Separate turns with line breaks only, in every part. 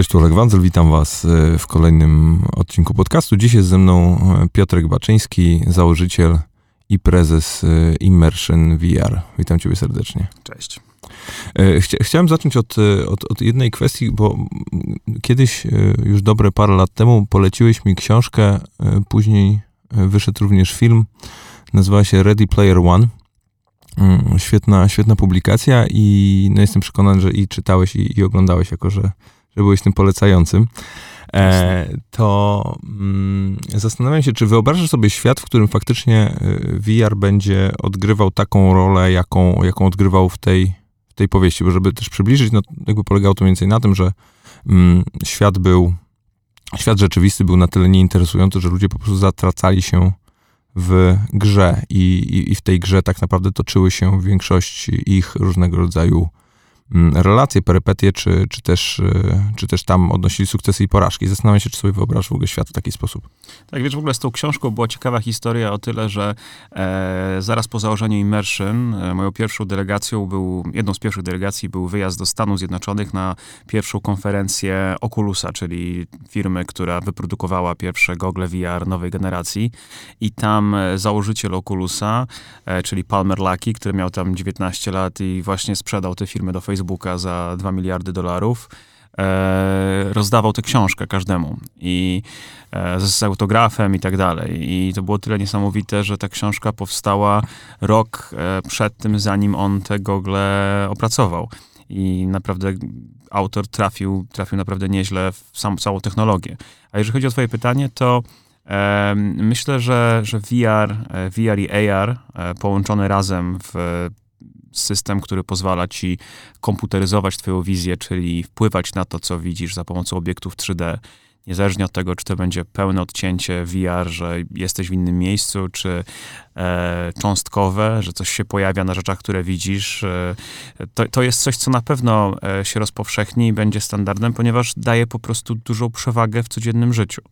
Cześć, tu Olek Wandzel, witam was e, w kolejnym odcinku podcastu. Dziś jest ze mną e, Piotrek Baczyński, założyciel i prezes e, Immersion VR. Witam ciebie serdecznie.
Cześć.
Chcia, chciałem zacząć od, od, od, jednej kwestii, bo kiedyś, już dobre parę lat temu, poleciłeś mi książkę, później wyszedł również film, nazywa się Ready Player One. Mm, świetna, świetna publikacja i no jestem przekonany, że i czytałeś i, i oglądałeś, jako że że byłeś tym polecającym, e, to mm, zastanawiam się, czy wyobrażasz sobie świat, w którym faktycznie e, VR będzie odgrywał taką rolę, jaką, jaką odgrywał w tej, w tej powieści, bo żeby też przybliżyć, no jakby polegało to mniej więcej na tym, że mm, świat był, świat rzeczywisty był na tyle nieinteresujący, że ludzie po prostu zatracali się w grze i, i, i w tej grze tak naprawdę toczyły się w większości ich różnego rodzaju relacje, perypetie, czy, czy, też, e, czy też tam odnosili sukcesy i porażki. Zastanawiam się, czy sobie wyobrażasz w ogóle świat w taki sposób.
Tak, wiesz, w ogóle z tą książką była ciekawa historia o tyle, że e, zaraz po założeniu Immersion e, moją pierwszą delegacją był, jedną z pierwszych delegacji był wyjazd do Stanów Zjednoczonych na pierwszą konferencję Oculusa, czyli firmy, która wyprodukowała pierwsze gogle VR nowej generacji i tam e, założyciel Oculusa, e, czyli Palmer Lucky, który miał tam 19 lat i właśnie sprzedał te firmy do Facebooka, Facebooka za 2 miliardy dolarów, e, rozdawał tę książkę każdemu i e, z autografem i tak dalej. I to było tyle niesamowite, że ta książka powstała rok e, przed tym, zanim on te gogle opracował. I naprawdę autor trafił, trafił naprawdę nieźle w sam, całą technologię. A jeżeli chodzi o twoje pytanie, to e, myślę, że, że VR, e, VR i AR połączone razem w system, który pozwala ci komputeryzować twoją wizję, czyli wpływać na to, co widzisz za pomocą obiektów 3D, niezależnie od tego, czy to będzie pełne odcięcie VR, że jesteś w innym miejscu, czy e, cząstkowe, że coś się pojawia na rzeczach, które widzisz. E, to, to jest coś, co na pewno e, się rozpowszechni i będzie standardem, ponieważ daje po prostu dużą przewagę w codziennym życiu.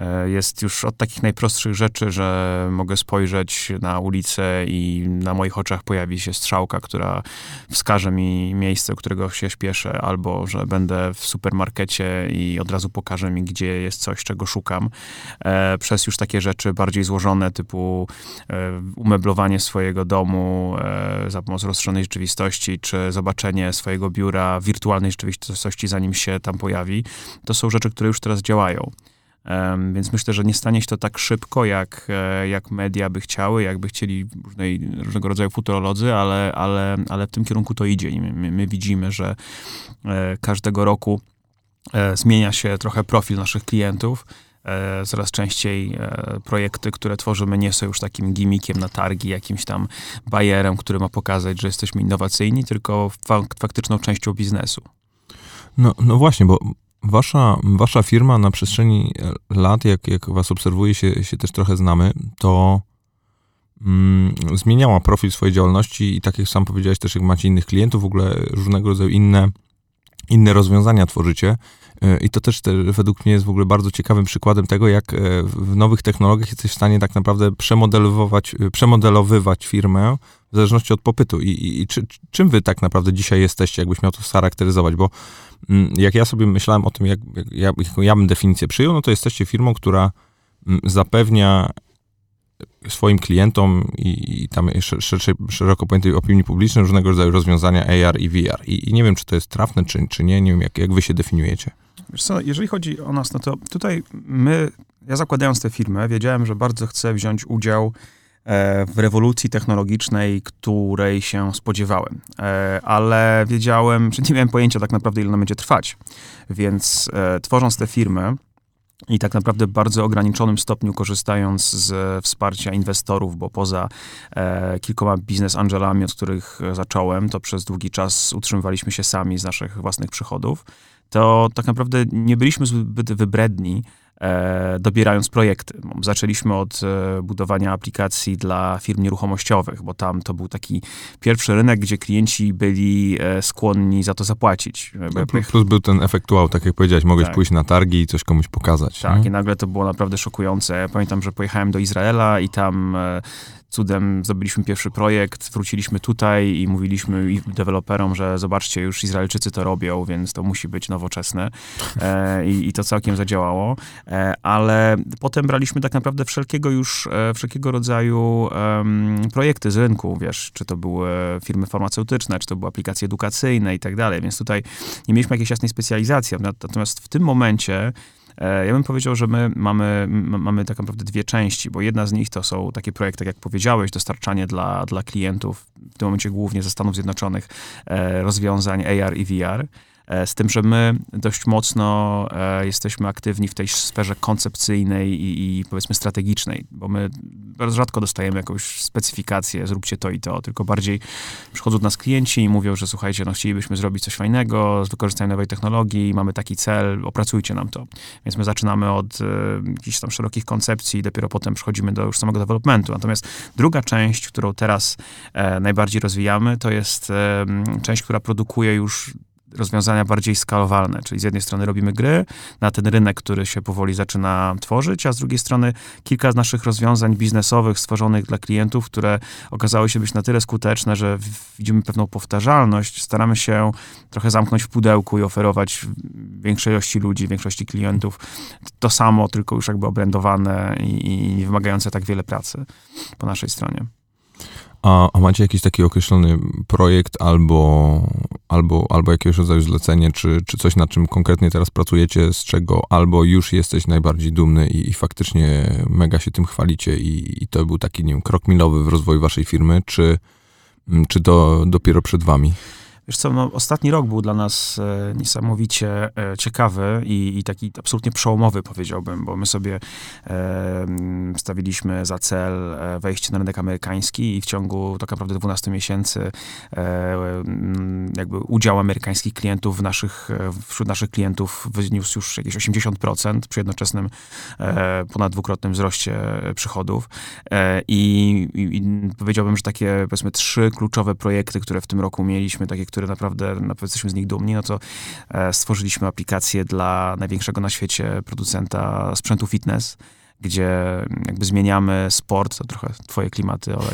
E, jest już od takich najprostszych rzeczy, że mogę spojrzeć na ulicę i na moich oczach pojawi się strzałka, która wskaże mi miejsce, którego się śpieszę, albo że będę w supermarkecie i od razu pokaże mi, gdzie jest coś, czego szukam. E, przez już takie rzeczy bardziej złożone, typu e, umeblowanie swojego domu za pomocą rozszerzonej rzeczywistości, czy zobaczenie swojego biura wirtualnej rzeczywistości, zanim się tam pojawi. To są rzeczy, które już teraz działają. Więc myślę, że nie stanie się to tak szybko, jak, e, jak media by chciały, jakby chcieli różnej, różnego rodzaju futurolodzy, ale, ale, ale w tym kierunku to idzie. I my, my widzimy, że e, każdego roku e, zmienia się trochę profil naszych klientów. E, coraz częściej e, projekty, które tworzymy, nie są już takim gimmickiem na targi, jakimś tam bajerem, który ma pokazać, że jesteśmy innowacyjni, tylko faktyczną częścią biznesu.
No, no właśnie, bo Wasza, wasza firma na przestrzeni lat, jak, jak was obserwuje, się, się też trochę znamy, to mm, zmieniała profil swojej działalności i tak jak sam powiedziałeś, też jak macie innych klientów, w ogóle różnego rodzaju inne, inne rozwiązania tworzycie. E, I to też te, według mnie jest w ogóle bardzo ciekawym przykładem tego, jak e, w nowych technologiach jesteś w stanie tak naprawdę przemodelowywać, e, przemodelowywać firmę w zależności od popytu. I, i, i czy, czym wy tak naprawdę dzisiaj jesteście, jakbyś miał to scharakteryzować? Bo mm, jak ja sobie myślałem o tym, jak, jak, jak ja bym definicję przyjął, no to jesteście firmą, która mm, zapewnia swoim klientom i, i tam szerszej, szeroko pojętej opinii publicznej różnego rodzaju rozwiązania AR i VR. I, I, nie wiem, czy to jest trafne, czy, czy nie. Nie wiem, jak, jak wy się definiujecie.
Wiesz co, jeżeli chodzi o nas, no to tutaj my, ja zakładając tę firmę, wiedziałem, że bardzo chcę wziąć udział e, w rewolucji technologicznej, której się spodziewałem. E, ale wiedziałem, że nie miałem pojęcia tak naprawdę, ile ona będzie trwać. Więc e, tworząc tę firmę, i tak naprawdę w bardzo ograniczonym stopniu korzystając z wsparcia inwestorów, bo poza e, kilkoma biznes angelami, od których zacząłem, to przez długi czas utrzymywaliśmy się sami z naszych własnych przychodów, to tak naprawdę nie byliśmy zbyt wybredni e, dobierając projekty. Zaczęliśmy od e, budowania aplikacji dla firm nieruchomościowych, bo tam to był taki pierwszy rynek, gdzie klienci byli e, skłonni za to zapłacić.
No, plus, plus, był ten efekt wow, tak jak powiedziałeś, mogłeś tak. pójść na targi i coś komuś pokazać.
Tak, nie? i nagle to było naprawdę szokujące. Ja pamiętam, że pojechałem do Izraela i tam cudem zdobyliśmy pierwszy projekt, wróciliśmy tutaj i mówiliśmy deweloperom, że zobaczcie, już Izraelczycy to robią, więc to musi być nowoczesne. E, i, I to całkiem zadziałało. E, ale potem braliśmy tak naprawdę wszelkiego już, e, wszelkiego rodzaju projekty z rynku, wiesz, czy to były firmy farmaceutyczne, czy to były aplikacje edukacyjne i tak dalej, więc tutaj nie mieliśmy jakiejś jasnej specjalizacji. Natomiast w tym momencie ja bym powiedział, że my mamy, mamy tak naprawdę dwie części, bo jedna z nich to są takie projekty, jak powiedziałeś, dostarczanie dla, dla klientów, w tym momencie głównie ze Stanów Zjednoczonych, e, rozwiązań AR i VR. E, z tym, że my dość mocno e, jesteśmy aktywni w tej sferze koncepcyjnej i, i, powiedzmy strategicznej, bo my bardzo rzadko dostajemy jakąś specyfikację, zróbcie to i to, tylko bardziej przychodzą do nas klienci i mówią, że słuchajcie, no chcielibyśmy zrobić coś fajnego z wykorzystaniem nowej technologii, mamy taki cel, opracujcie nam to. Więc my zaczynamy od e, jakichś tam szerokich koncepcji i dopiero potem przechodzimy do już samego developmentu. Natomiast druga część, którą teraz e, najbardziej rozwijamy, to jest e, część, która produkuje już rozwiązania bardziej skalowalne, czyli z jednej strony robimy gry na ten rynek, który się powoli zaczyna tworzyć, a z drugiej strony kilka z naszych rozwiązań biznesowych stworzonych dla klientów, które okazały się być na tyle skuteczne, że widzimy pewną powtarzalność, staramy się trochę zamknąć w pudełku i oferować większej ilości ludzi, większości klientów to samo, tylko już jakby obrędowane i, i nie wymagające tak wiele pracy po naszej stronie.
A, a, macie jakiś taki określony projekt albo, albo, albo jakiegoś rodzaju zlecenie, czy, czy coś, nad czym konkretnie teraz pracujecie, z czego albo już jesteś najbardziej dumny i, i faktycznie mega się tym chwalicie i, i, to był taki, nie wiem, krok milowy w rozwoju waszej firmy, czy, czy to dopiero przed wami?
Wiesz co, no, ostatni rok był dla nas e, niesamowicie e, ciekawy i, i, taki absolutnie przełomowy, powiedziałbym, bo my sobie e, stawiliśmy za cel e, wejście na rynek amerykański i w ciągu tak naprawdę 12 miesięcy e, jakby udział amerykańskich klientów w naszych, e, wśród naszych klientów wyniósł już jakieś 80% przy jednoczesnym ponad dwukrotnym wzroście przychodów. I, i, powiedziałbym, że takie powiedzmy trzy kluczowe projekty, które w tym roku mieliśmy, takie, które naprawdę, naprawdę jesteśmy z nich dumni, no to e, stworzyliśmy aplikację dla największego na świecie producenta sprzętu fitness gdzie jakby zmieniamy sport, to trochę twoje klimaty, ale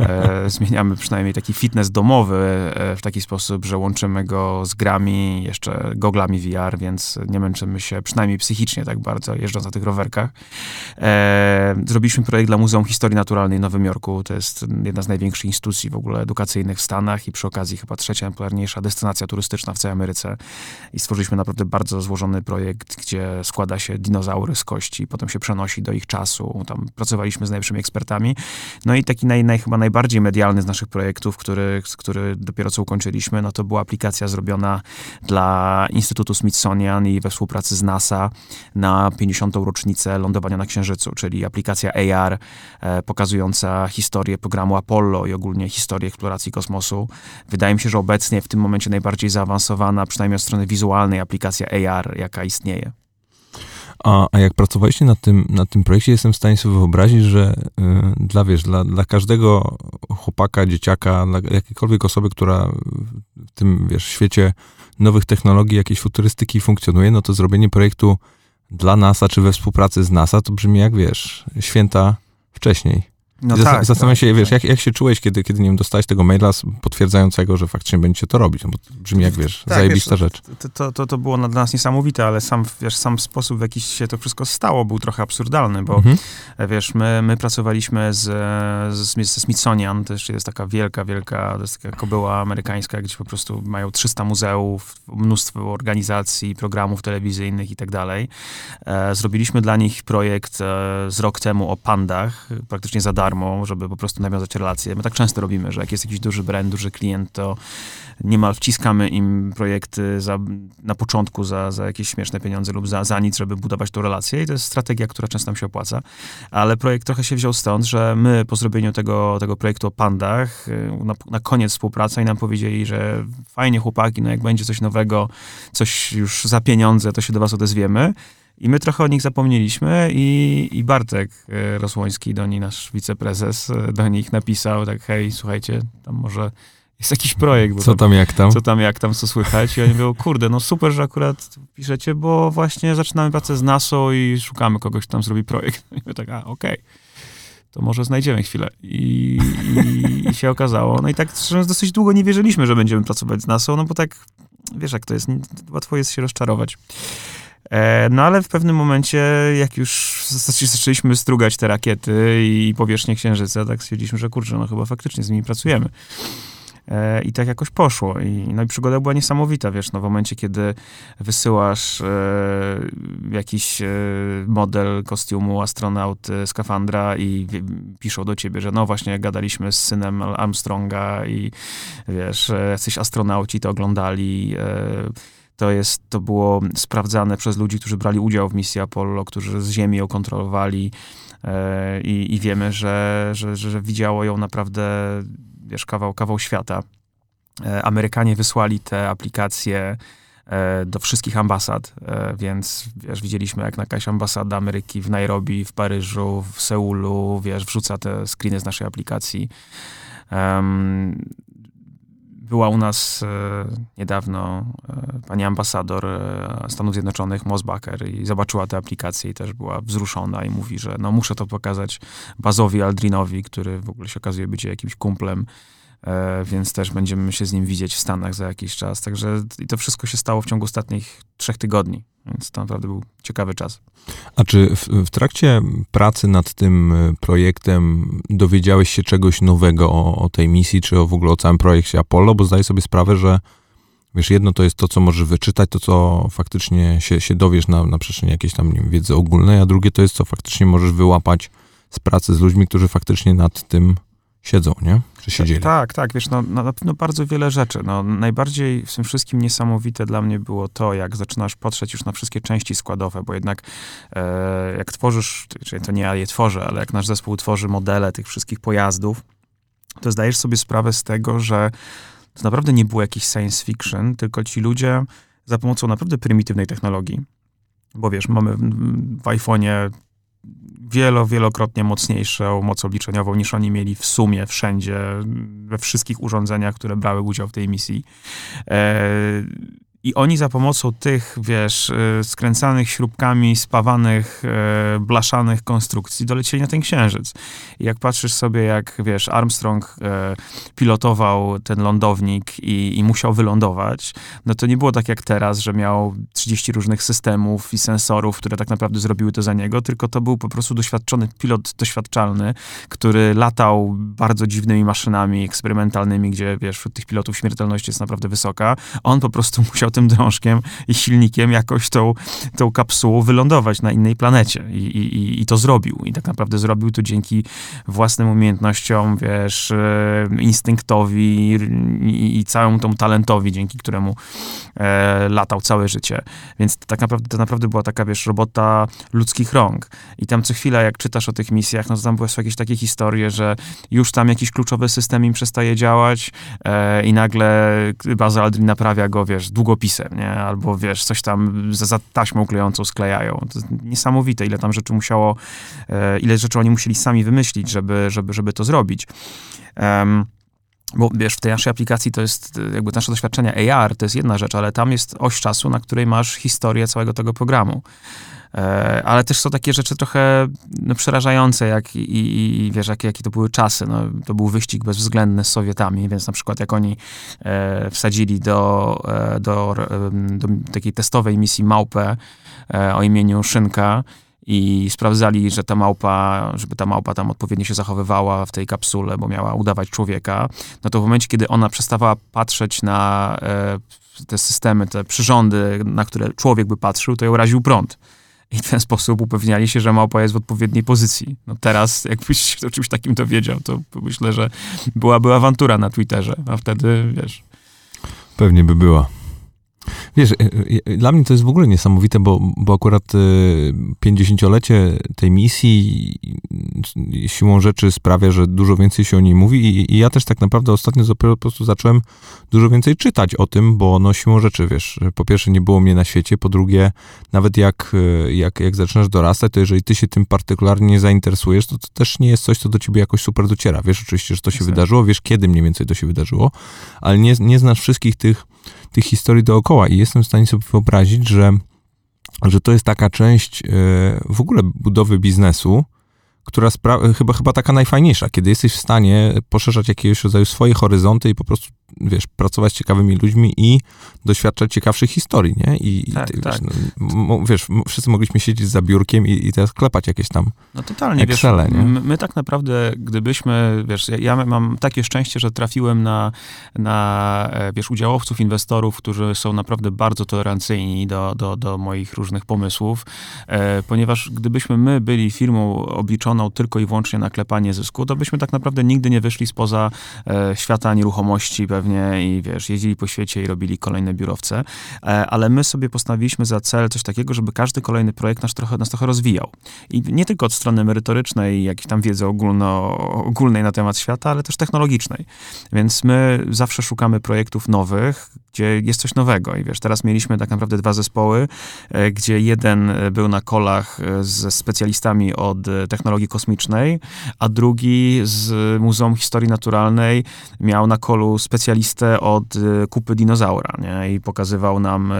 e, zmieniamy przynajmniej taki fitness domowy e, w taki sposób, że łączymy go z grami, jeszcze goglami VR, więc nie męczymy się przynajmniej psychicznie tak bardzo jeżdżąc na tych rowerkach. E, zrobiliśmy projekt dla Muzeum Historii Naturalnej w Nowym Jorku. To jest jedna z największych instytucji w ogóle edukacyjnych w Stanach i przy okazji chyba trzecia najpopularniejsza destynacja turystyczna w całej Ameryce. I stworzyliśmy naprawdę bardzo złożony projekt, gdzie składa się dinozaury z kości, potem się przenosi do ich czasu. Tam pracowaliśmy z najlepszymi ekspertami. No i taki naj, naj, chyba najbardziej medialny z naszych projektów, który, który dopiero co ukończyliśmy, no to była aplikacja zrobiona dla Instytutu Smithsonian i we współpracy z NASA na 50. rocznicę lądowania na Księżycu, czyli aplikacja AR e, pokazująca historię programu Apollo i ogólnie historię eksploracji kosmosu. Wydaje mi się, że obecnie w tym momencie najbardziej zaawansowana, przynajmniej od strony wizualnej, aplikacja AR, jaka istnieje.
A, a jak pracowaliście nad tym, nad tym projekcie, jestem w stanie sobie wyobrazić, że y, dla, wiesz, dla, dla każdego chłopaka, dzieciaka, dla jakiejkolwiek osoby, która w tym, wiesz, świecie nowych technologii, jakiejś futurystyki funkcjonuje, no to zrobienie projektu dla NASA, czy we współpracy z NASA, to brzmi jak, wiesz, święta wcześniej. No tak, Zastanawiam tak, się, wiesz, tak. jak, jak się czułeś, kiedy, kiedy nie wiem, dostałeś tego maila potwierdzającego, że faktycznie będziecie to robić, no bo brzmi jak, wiesz, tak, zajebista wiesz, rzecz.
To, to, to było dla nas niesamowite, ale sam, wiesz, sam sposób, w jaki się to wszystko stało, był trochę absurdalny, bo mhm. wiesz, my, my pracowaliśmy z, z, ze Smithsonian, to jeszcze jest taka wielka, wielka, to jest taka kobyła amerykańska, gdzie po prostu mają 300 muzeów, mnóstwo organizacji, programów telewizyjnych i tak dalej. E, zrobiliśmy dla nich projekt e, z rok temu o pandach, praktycznie za darmo, żeby po prostu nawiązać relacje. My tak często robimy, że jak jest jakiś duży brand, duży klient, to niemal wciskamy im projekty za, na początku za, za jakieś śmieszne pieniądze lub za, za nic, żeby budować tą relację i to jest strategia, która często nam się opłaca. Ale projekt trochę się wziął stąd, że my po zrobieniu tego, tego projektu o pandach y, na, na koniec współpraca i nam powiedzieli, że fajnie chłopaki, no jak będzie coś nowego, coś już za pieniądze, to się do was odezwiemy. I my trochę o nich zapomnieliśmy i, i Bartek e, Rosłoński, do nich nasz wiceprezes, e, do nich napisał tak, hej, słuchajcie, tam może jest jakiś projekt.
co tam, jak tam?
Co tam, jak tam, co słychać. I oni mówią, kurde, no super, że akurat piszecie, bo właśnie zaczynamy pracę z NASA i szukamy kogoś, kto tam zrobi projekt. I my tak, a, okej. Okay to może znajdziemy chwilę. I, i, i się okazało. No i tak szczerze dosyć długo nie wierzyliśmy, że będziemy pracować z NASA, no bo tak, wiesz jak to jest, łatwo jest się rozczarować. E, no ale w pewnym momencie, jak już zaczęliśmy strugać te rakiety i powierzchnię Księżyca, tak stwierdziliśmy, że kurczę, no chyba faktycznie z nimi pracujemy. E, I tak jakoś poszło. I, no i przygoda była niesamowita, wiesz, no w momencie, kiedy wysyłasz e, jakiś e, model kostiumu astronauty, skafandra i piszą do ciebie, że no właśnie gadaliśmy z synem Armstronga i wiesz, e, jacyś astronauci to oglądali, to, jest, to było sprawdzane przez ludzi, którzy brali udział w misji Apollo, którzy z Ziemi ją kontrolowali e, i, i wiemy, że, że, że widziało ją naprawdę wiesz, kawał, kawał świata. E, Amerykanie wysłali te aplikacje e, do wszystkich ambasad, więc wiesz, widzieliśmy jak jakaś ambasada Ameryki w Nairobi, w Paryżu, w Seulu, wiesz, wrzuca te screeny z naszej aplikacji. Um, była u nas e, niedawno e, pani ambasador e, Stanów Zjednoczonych, Mosbacher, i zobaczyła tę aplikację i też była wzruszona i mówi, że no muszę to pokazać Bazowi Aldrinowi, który w ogóle się okazuje być jakimś kumplem, więc też będziemy się z nim widzieć w Stanach za jakiś czas. Także i to wszystko się stało w ciągu ostatnich trzech tygodni, więc to naprawdę był ciekawy czas.
A czy w, w trakcie pracy nad tym e, projektem dowiedziałeś się czegoś nowego o, o tej misji, czy o, w ogóle o całym projekcie Apollo? Bo zdaję sobie sprawę, że wiesz, jedno to jest to, co możesz wyczytać, to, co faktycznie się, się dowiesz na, na przestrzeni jakiejś tam wiem, wiedzy ogólnej, a drugie to jest, co faktycznie możesz wyłapać z pracy z ludźmi, którzy faktycznie nad tym siedzą, nie? Czy siedzieli.
Tak, tak, wiesz, no, no, na pewno bardzo wiele rzeczy. No, najbardziej w tym wszystkim niesamowite dla mnie było to, jak zaczynasz patrzeć już na wszystkie części składowe, bo jednak e, jak tworzysz, czyli to nie ja je tworzę, ale jak nasz zespół tworzy modele tych wszystkich pojazdów, to zdajesz sobie sprawę z tego, że to naprawdę nie było jakiś science fiction, tylko ci ludzie za pomocą naprawdę prymitywnej technologii, bo wiesz, mamy w iPhone'ie wielo, wielokrotnie mocniejszą moc obliczeniową niż oni mieli w sumie wszędzie, we wszystkich urządzeniach, które brały udział w tej misji. I oni za pomocą tych, wiesz, y, skręcanych śrubkami, spawanych, e, blaszanych konstrukcji dolecieli na ten księżyc. I jak patrzysz sobie, jak, wiesz, Armstrong e, pilotował ten lądownik i, i musiał wylądować, no to nie było tak jak teraz, że miał 30 różnych systemów i sensorów, które tak naprawdę zrobiły to za niego, tylko to był po prostu doświadczony pilot doświadczalny, który latał bardzo dziwnymi maszynami eksperymentalnymi, gdzie, wiesz, wśród tych pilotów śmiertelność jest naprawdę wysoka. On po prostu musiał tym drążkiem i silnikiem jakoś tą, tą kapsułą wylądować na innej planecie. I, i, I to zrobił. I tak naprawdę zrobił to dzięki własnym umiejętnościom, wiesz, e, instynktowi i, i całemu tą talentowi, dzięki któremu e, latał całe życie. Więc tak naprawdę, to naprawdę była taka, wiesz, robota ludzkich rąk. I tam co chwila, jak czytasz o tych misjach, no to tam były jakieś takie historie, że już tam jakiś kluczowy system im przestaje działać e, i nagle baza Aldrin naprawia go, wiesz, długopisem, nie? Albo, wiesz, coś tam za, za taśmą klejącą sklejają. To niesamowite, ile tam rzeczy musiało, e, ile rzeczy oni musieli sami wymyślić, żeby, żeby, żeby to zrobić. Um, bo wiesz, w tej naszej aplikacji to jest jakby nasze doświadczenia AR, to jest jedna rzecz, ale tam jest oś czasu, na której masz historię całego tego programu. E, ale też są takie rzeczy trochę no, przerażające, jak i, i wiesz, jakie, jakie to były czasy. No, to był wyścig bezwzględny z Sowietami, więc na przykład jak oni e, wsadzili do, e, do, do, takiej testowej misji małpę e, o imieniu Szynka, i sprawdzali, że ta małpa, żeby ta małpa tam odpowiednio się zachowywała w tej kapsule, bo miała udawać człowieka, no to w momencie, kiedy ona przestawała patrzeć na e, te systemy, te przyrządy, na które człowiek by patrzył, to ją raził prąd. I w ten sposób upewniali się, że małpa jest w odpowiedniej pozycji. No teraz, jakbyś o czymś takim dowiedział, to myślę, że byłaby awantura na Twitterze, a wtedy, wiesz...
Pewnie by była. Wiesz, e, e, dla mnie to jest w ogóle niesamowite, bo, bo akurat 50-lecie tej misji siłą rzeczy sprawia, że dużo więcej się o niej mówi i, i ja też tak naprawdę ostatnio dopiero po prostu zacząłem dużo więcej czytać o tym, bo no siłą rzeczy, wiesz, po pierwsze nie było mnie na świecie, po drugie nawet jak, e, jak, jak zaczynasz dorastać, to jeżeli ty się tym partykularnie nie zainteresujesz, to to też nie jest coś, co do ciebie jakoś super dociera. Wiesz oczywiście, że to się wydarzyło, wiesz kiedy mniej więcej to się wydarzyło, ale nie, nie znasz wszystkich tych tych historii dookoła i jestem w stanie sobie wyobrazić, że, że to jest taka część e, w ogóle budowy biznesu, która spra- chyba, chyba taka najfajniejsza, kiedy jesteś w stanie poszerzać jakiegoś rodzaju swoje horyzonty i po prostu, wiesz, pracować z ciekawymi ludźmi i doświadczać ciekawszych historii, nie? I,
tak,
i
tak.
Wiesz, no, wiesz, wszyscy mogliśmy siedzieć za biurkiem i, i teraz klepać jakieś tam
No totalnie,
Excele,
wiesz,
nie?
my, my tak naprawdę, gdybyśmy, wiesz, ja, ja mam takie szczęście, że trafiłem na, na, e, wiesz, udziałowców, inwestorów, którzy są naprawdę bardzo tolerancyjni do, do, do moich różnych pomysłów, e, ponieważ gdybyśmy my byli firmą obliczoną tylko i wyłącznie na klepanie zysku, to byśmy tak naprawdę nigdy nie wyszli spoza e, świata nieruchomości pewnie i, wiesz, jeździli po świecie i robili kolejne biurowce, e, ale my sobie postawiliśmy za cel coś takiego, żeby każdy kolejny projekt nas trochę, nas trochę rozwijał. I nie tylko od strony merytorycznej, jakiejś tam wiedzy ogólno, ogólnej na temat świata, ale też technologicznej. Więc my zawsze szukamy projektów nowych, gdzie jest coś nowego. I wiesz, teraz mieliśmy tak naprawdę dwa zespoły, e, gdzie jeden e, był na kolach e, ze specjalistami od technologii kosmicznej, a drugi z Muzeum Historii Naturalnej miał na kolu specjalistę od kupy dinozaura, nie? I pokazywał nam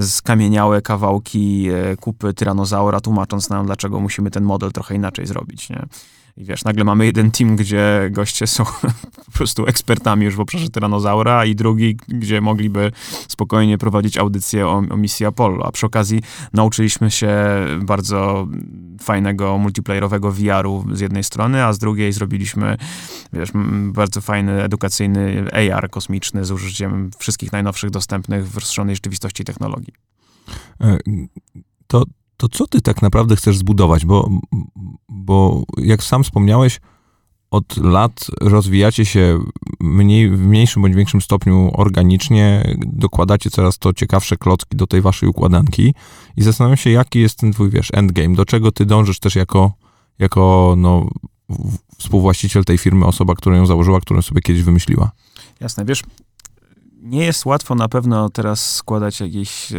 skamieniałe kawałki kupy tyranozaura, tłumacząc nam, dlaczego musimy ten model trochę inaczej zrobić, nie? I wiesz, nagle mamy jeden team, gdzie goście są po prostu ekspertami już w obszarze tyranozaura, i drugi, gdzie mogliby spokojnie prowadzić audycję o, o misji Apollo. A przy okazji nauczyliśmy się bardzo fajnego multiplayerowego VR-u z jednej strony, a z drugiej zrobiliśmy, wiesz, bardzo fajny edukacyjny AR kosmiczny z użyciem wszystkich najnowszych dostępnych w rozszerzonej rzeczywistości technologii.
E, To, to co ty tak naprawdę chcesz zbudować? Bo, bo jak sam wspomniałeś, od lat rozwijacie się mniej, w mniejszym bądź większym stopniu organicznie, dokładacie coraz to ciekawsze klocki do tej waszej układanki i zastanawiam się, jaki jest ten twój, wiesz, endgame, do czego ty dążysz też jako, jako no, współwłaściciel tej firmy, osoba, która ją założyła, którą sobie kiedyś wymyśliła.
Jasne, wiesz, nie jest łatwo na pewno teraz składać jakichś e,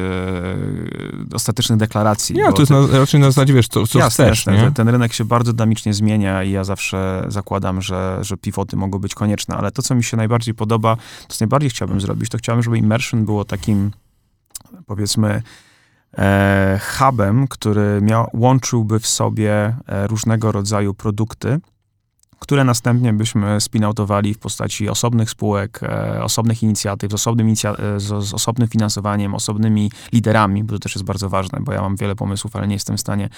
ostatecznych deklaracji.
Nie, to jest na, raczej na zasadzie, wiesz, co, co
jasne,
chcesz,
jasne,
nie?
ten rynek się bardzo dynamicznie zmienia i ja zawsze zakładam, że, że pivoty mogą być konieczne, ale to, co mi się najbardziej podoba, to co najbardziej chciałbym zrobić, to chciałbym, żeby immersion było takim, powiedzmy, e, hubem, który miał, łączyłby w sobie e, różnego rodzaju produkty, które następnie byśmy spinautowali w postaci osobnych spółek, e, osobnych inicjatyw, z osobnym, inicja- e, z, z osobnym finansowaniem, osobnymi liderami, bo to też jest bardzo ważne, bo ja mam wiele pomysłów, ale nie jestem w stanie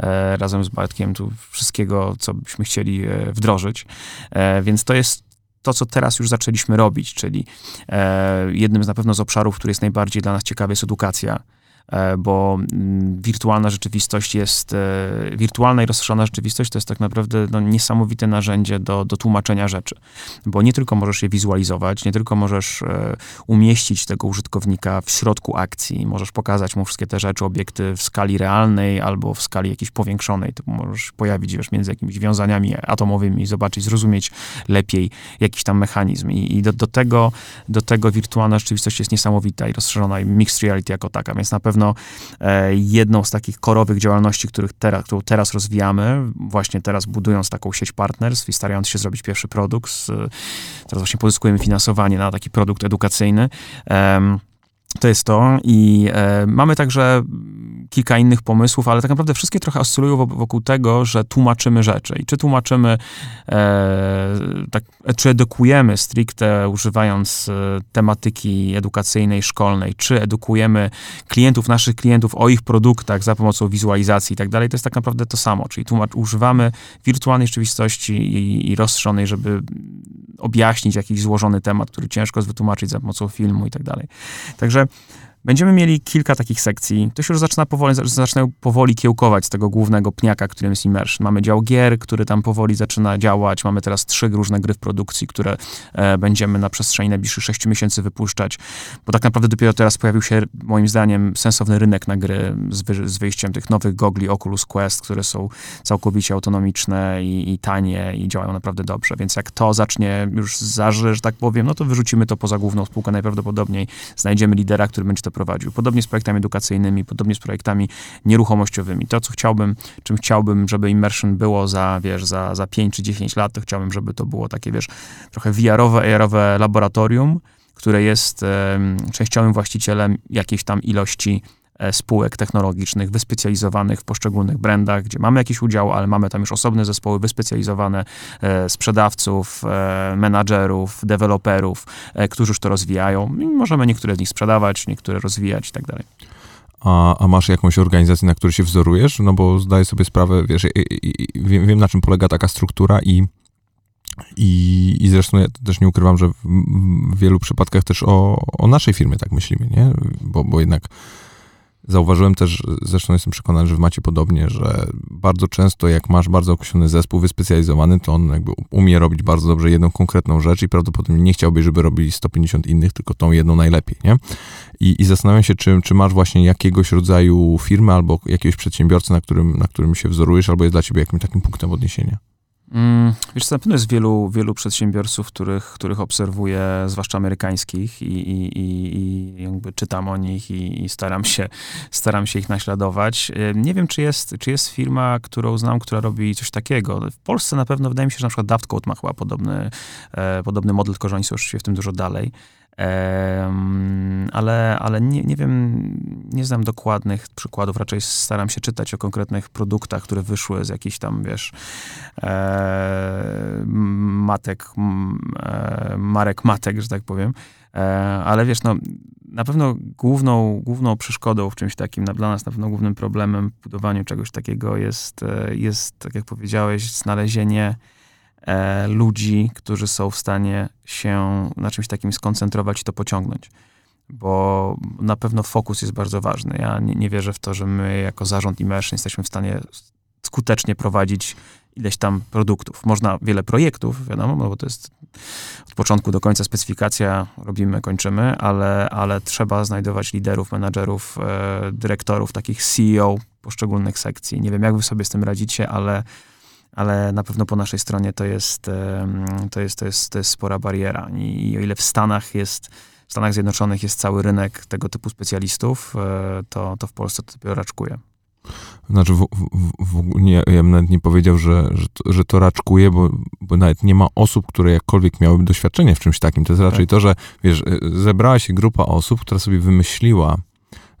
e, razem z Bartkiem tu wszystkiego, co byśmy chcieli e, wdrożyć. E, więc to jest to, co teraz już zaczęliśmy robić, czyli e, jednym z na pewno z obszarów, który jest najbardziej dla nas ciekawy, jest edukacja bo mm, wirtualna rzeczywistość jest, e, wirtualna i rozszerzona rzeczywistość to jest tak naprawdę no, niesamowite narzędzie do, do tłumaczenia rzeczy, bo nie tylko możesz je wizualizować, nie tylko możesz e, umieścić tego użytkownika w środku akcji, możesz pokazać mu wszystkie te rzeczy, obiekty w skali realnej albo w skali jakiejś powiększonej, typu możesz pojawić wiesz, między jakimiś wiązaniami atomowymi, zobaczyć, zrozumieć lepiej jakiś tam mechanizm. I, i do, do, tego, do tego wirtualna rzeczywistość jest niesamowita i rozszerzona i mixed reality jako taka, więc na pewno e, jedną z takich korowych działalności, których teraz, którą teraz rozwijamy, właśnie teraz budując taką sieć partnerstw i starając się zrobić pierwszy produkt, teraz właśnie pozyskujemy finansowanie na taki produkt edukacyjny. To jest to i e, mamy także kilka innych pomysłów, ale tak naprawdę wszystkie trochę oscylują wo- wokół tego, że tłumaczymy rzeczy. I czy tłumaczymy, e, tak, czy edukujemy stricte używając e, tematyki edukacyjnej, szkolnej, czy edukujemy klientów, naszych klientów o ich produktach za pomocą wizualizacji i tak dalej, to jest tak naprawdę to samo. Czyli tłumacz, używamy wirtualnej rzeczywistości i, i rozszerzonej, żeby objaśnić jakiś złożony temat, który ciężko jest wytłumaczyć za pomocą filmu i tak dalej. Także Będziemy mieli kilka takich sekcji. To się już zaczyna powoli, zaczynają powoli kiełkować z tego głównego pniaka, którym jest Immersion. Mamy dział gier, który tam powoli zaczyna działać. Mamy teraz trzy różne gry w produkcji, które e, będziemy na przestrzeni najbliższych sześciu miesięcy wypuszczać, bo tak naprawdę dopiero teraz pojawił się, moim zdaniem, sensowny rynek na gry z, wy, z wyjściem tych nowych gogli Oculus Quest, które są całkowicie autonomiczne i, i tanie i działają naprawdę dobrze. Więc jak to zacznie już zażyć, że tak powiem, no to wyrzucimy to poza główną spółkę najprawdopodobniej. Znajdziemy lidera, który będzie to prowadził. Podobnie z projektami edukacyjnymi, podobnie z projektami nieruchomościowymi. To, co chciałbym, czym chciałbym, żeby Immersion było za, wiesz, za, za 5 czy 10 lat, to chciałbym, żeby to było takie, wiesz, trochę VR-owe, AR-owe laboratorium, które jest um, częściowym właścicielem jakiejś tam ilości e, spółek technologicznych wyspecjalizowanych w poszczególnych brandach, gdzie mamy jakiś udział, ale mamy tam już osobne zespoły wyspecjalizowane, e, sprzedawców, e, menadżerów, deweloperów, którzy już to rozwijają. I możemy niektóre z nich sprzedawać, niektóre rozwijać i tak dalej.
A, a, masz jakąś organizację, na której się wzorujesz? No bo zdaję sobie sprawę, wiesz, i, i, wiem, wiem, na czym polega taka struktura i, i, i zresztą ja też nie ukrywam, że w, w wielu przypadkach też o, o naszej firmie tak myślimy, nie? Bo, bo jednak Zauważyłem też, zresztą jestem przekonany, że wy macie podobnie, że bardzo często jak masz bardzo określony zespół wyspecjalizowany, to on jakby umie robić bardzo dobrze jedną konkretną rzecz i prawdopodobnie nie chciałbyś, żeby robili 150 innych, tylko tą jedną najlepiej, nie? I, i zastanawiam się, czy, czy masz właśnie jakiegoś rodzaju firmę albo jakiegoś przedsiębiorcę, na którym, na którym się wzorujesz, albo jest dla ciebie jakimś takim punktem odniesienia?
Mm, wiesz, na pewno jest wielu, wielu przedsiębiorców, których, których obserwuję, zwłaszcza amerykańskich i, i, i, jakby czytam o nich i, i, staram, się, staram się ich naśladować. Nie wiem, czy jest, czy jest firma, którą znam, która robi coś takiego. W Polsce na pewno wydaje mi się, że na przykład Daftcode ma chyba podobny, e, podobny model, tylko że oni są oczywiście w tym dużo dalej ale, ale nie, nie wiem, nie znam dokładnych przykładów, raczej staram się czytać o konkretnych produktach, które wyszły z jakichś tam, wiesz, e, matek, e, marek matek, że tak powiem. E, ale wiesz, no, na pewno główną, główną przeszkodą w czymś takim, dla nas na pewno głównym problemem w budowaniu czegoś takiego jest, jest tak jak powiedziałeś, znalezienie e, ludzi, którzy są w stanie się na czymś takim skoncentrować i to pociągnąć. Bo na pewno fokus jest bardzo ważny. Ja nie, nie wierzę w to, że my jako zarząd Immersion jesteśmy w stanie skutecznie prowadzić ileś tam produktów. Można wiele projektów, wiadomo, no bo to jest od początku do końca specyfikacja, robimy, kończymy, ale, ale trzeba znajdować liderów, menadżerów, e, dyrektorów, takich CEO poszczególnych sekcji. Nie wiem, jak wy sobie z tym radzicie, ale ale na pewno po naszej stronie to jest, to jest, to jest, to jest spora bariera. I o ile w Stanach jest, w Stanach Zjednoczonych jest cały rynek tego typu specjalistów, e, to, to w Polsce to dopiero raczkuje.
Znaczy, w, w, w, nie, ja bym nawet nie powiedział, że, że, to, że to raczkuje, bo, bo nawet nie ma osób, które jakkolwiek miałyby doświadczenie w czymś takim. To jest raczej tak. to, że wiesz, e, zebrała się grupa osób, która sobie wymyśliła,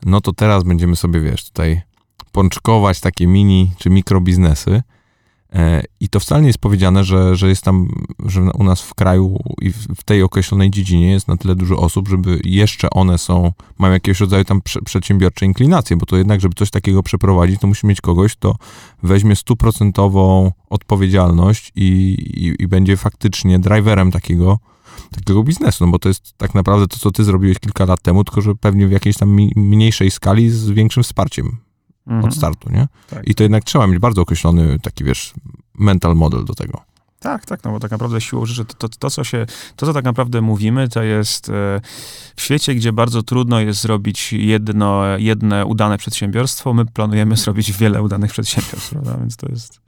no to teraz będziemy sobie, wiesz, tutaj pączkować takie mini czy mikrobiznesy, I to wcale nie jest powiedziane, że, że jest tam, że u nas w kraju i w tej określonej dziedzinie jest na tyle dużo osób, żeby jeszcze one są, mają jakiegoś rodzaju tam przedsiębiorcze inklinacje, bo to jednak, żeby coś takiego przeprowadzić, to musi mieć kogoś, kto weźmie stuprocentową odpowiedzialność i, i, i będzie faktycznie driverem takiego, takiego biznesu, no bo to jest tak naprawdę to, co ty zrobiłeś kilka lat temu, tylko że pewnie w jakiejś tam mniejszej skali z większym wsparciem mhm. od startu, nie? Tak. I to jednak trzeba mieć bardzo określony taki, wiesz, mental model do tego.
Tak, tak, no bo tak naprawdę siłą rzeczy to, to, to, co się, to, co tak naprawdę mówimy, to jest e, w świecie, gdzie bardzo trudno jest zrobić jedno, jedne udane przedsiębiorstwo, my planujemy zrobić wiele udanych przedsiębiorstw, prawda? Więc to jest...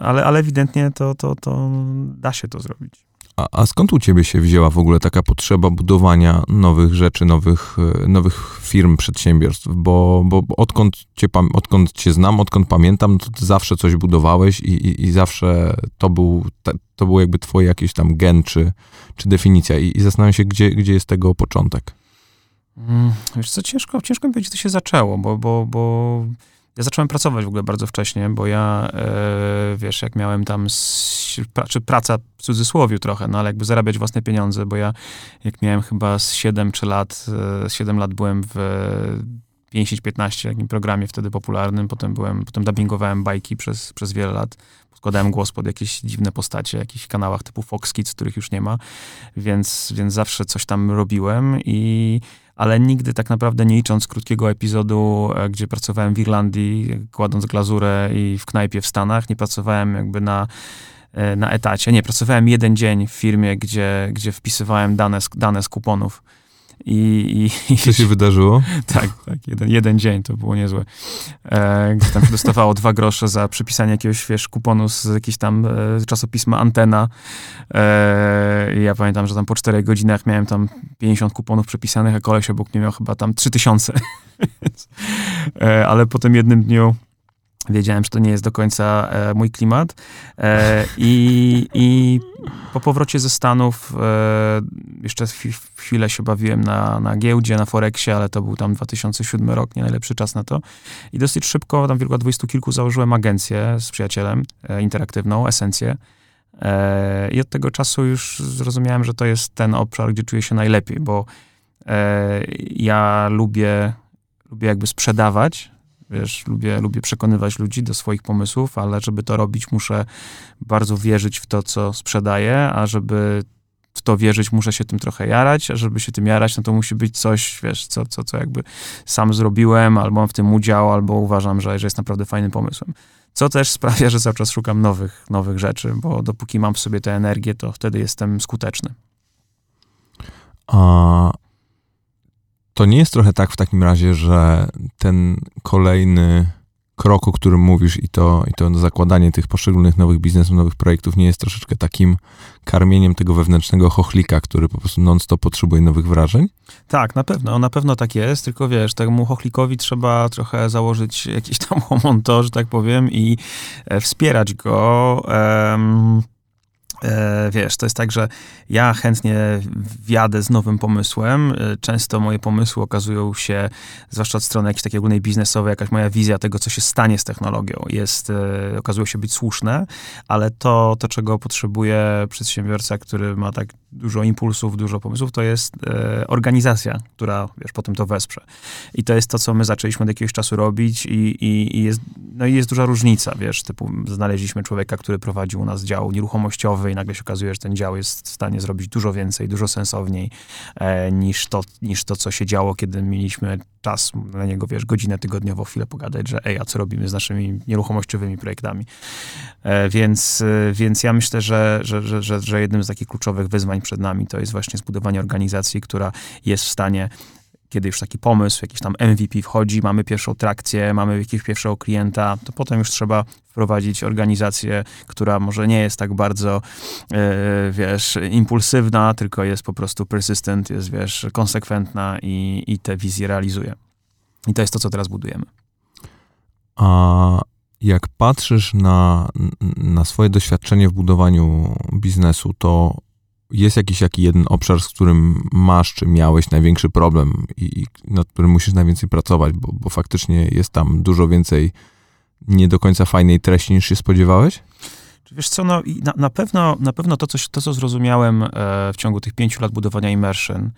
Ale, ale ewidentnie to, to, to da się to zrobić.
A, a, skąd u ciebie się wzięła w ogóle taka potrzeba budowania nowych rzeczy, nowych, e, nowych firm, przedsiębiorstw? Bo, bo odkąd, cię, odkąd cię znam, odkąd pamiętam, to zawsze coś budowałeś i, i, i zawsze to był, to był jakby twoje jakiś tam gen czy, czy definicja. I, i zastanawiam się, gdzie, gdzie jest tego początek.
Hmm, wiesz co, ciężko, ciężko mi powiedzieć, co się zaczęło, bo, bo, bo ja zacząłem pracować w ogóle bardzo wcześnie, bo ja, e, wiesz, jak miałem tam, czy praca w cudzysłowie trochę, no ale jakby zarabiać własne pieniądze, bo ja jak miałem chyba z 7 czy lat, e, 7 lat byłem w 5-15, takim programie wtedy popularnym, potem byłem, potem dubbingowałem bajki przez, przez wiele lat, składałem głos pod jakieś dziwne postacie, jakichś kanałach typu Fox Kids, których już nie ma, więc, więc zawsze coś tam robiłem i ale nigdy tak naprawdę nie licząc krótkiego epizodu, e, gdzie pracowałem w Irlandii, kładąc glazurę i w knajpie w Stanach, nie pracowałem jakby na e, na etacie. Nie, pracowałem jeden dzień w firmie, gdzie, gdzie wpisywałem dane z, dane z kuponów. I,
i, Co się wydarzyło?
Tak, tak jeden, jeden dzień, to było niezłe. E, gdzie tam się dostawało dwa grosze za przypisanie jakiegoś, wiesz, kuponu z jakiegoś tam e, czasopisma Antena. E, I ja pamiętam, że tam po czterech godzinach miałem tam 50 kuponów przepisanych, a koleś obok mnie miał chyba tam 3000. e, ale po tym jednym dniu wiedziałem, że to nie jest do końca e, mój klimat. E, i, I po powrocie ze Stanów e, jeszcze chwilę się bawiłem na, na giełdzie, na Forexie, ale to był tam 2007 rok, nie najlepszy czas na to. I dosyć szybko, tam w wieku dwudziestu kilku założyłem agencję z przyjacielem e, interaktywną, Esencję. E, I od tego czasu już zrozumiałem, że to jest ten obszar, gdzie czuję się najlepiej, bo e, ja lubię, lubię jakby sprzedawać, Wiesz, lubię, lubię przekonywać ludzi do swoich pomysłów, ale żeby to robić, muszę bardzo wierzyć w to, co sprzedaję, a żeby w to wierzyć, muszę się tym trochę jarać, a żeby się tym jarać, no to musi być coś, wiesz, co, co, co jakby sam zrobiłem, albo mam w tym udział, albo uważam, że, że jest naprawdę fajnym pomysłem. Co też sprawia, że cały czas szukam nowych, nowych rzeczy, bo dopóki mam w sobie tę energię, to wtedy jestem skuteczny.
A to nie jest trochę tak w takim razie, że ten kolejny krok, o którym mówisz i to, i to zakładanie tych poszczególnych nowych biznesów, nowych projektów nie jest troszeczkę takim karmieniem tego wewnętrznego chochlika, który po prostu non-stop potrzebuje nowych wrażeń?
Tak, na pewno, na pewno tak jest, tylko wiesz, temu chochlikowi trzeba trochę założyć jakiś tam homonto, że tak powiem i e, wspierać go. Um wiesz, to jest tak, że ja chętnie wjadę z nowym pomysłem. E, często moje pomysły okazują się, zwłaszcza od strony jakiejś takiej ogólnej biznesowej, jakaś moja wizja tego, co się stanie z technologią, jest, e, okazują się być słuszne, ale to, to czego potrzebuje przedsiębiorca, który ma tak dużo impulsów, dużo pomysłów, to jest e, organizacja, która, wiesz, potem to wesprze. I to jest to, co my zaczęliśmy od jakiegoś czasu robić i, i, i jest, no i jest duża różnica, wiesz, typu znaleźliśmy człowieka, który prowadził u nas dział nieruchomościowy i nagle się okazuje, że ten dział jest w stanie zrobić dużo więcej, dużo sensowniej e, niż, to, niż to, co się działo, kiedy mieliśmy czas na niego, wiesz, godzinę tygodniowo, chwilę pogadać, że ej, a co robimy z naszymi nieruchomościowymi projektami. E, więc, e, więc ja myślę, że, że, że, że, że jednym z takich kluczowych wyzwań przed nami to jest właśnie zbudowanie organizacji, która jest w stanie kiedy już taki pomysł, jakiś tam MVP wchodzi, mamy pierwszą trakcję, mamy jakiegoś pierwszego klienta, to potem już trzeba wprowadzić organizację, która może nie jest tak bardzo, e, wiesz, impulsywna, tylko jest po prostu persistent, jest, wiesz, konsekwentna i, i te wizje realizuje. I to jest to, co teraz budujemy.
A jak patrzysz na, na swoje doświadczenie w budowaniu biznesu, to jest jakiś jaki jeden obszar, z którym masz, czy miałeś największy problem i, i nad którym musisz najwięcej pracować, bo, bo faktycznie jest tam dużo więcej nie do końca fajnej treści niż się spodziewałeś?
Wiesz co, no, na, na, pewno, na pewno to, co, to, co zrozumiałem e, w ciągu tych pięciu lat budowania Immersion,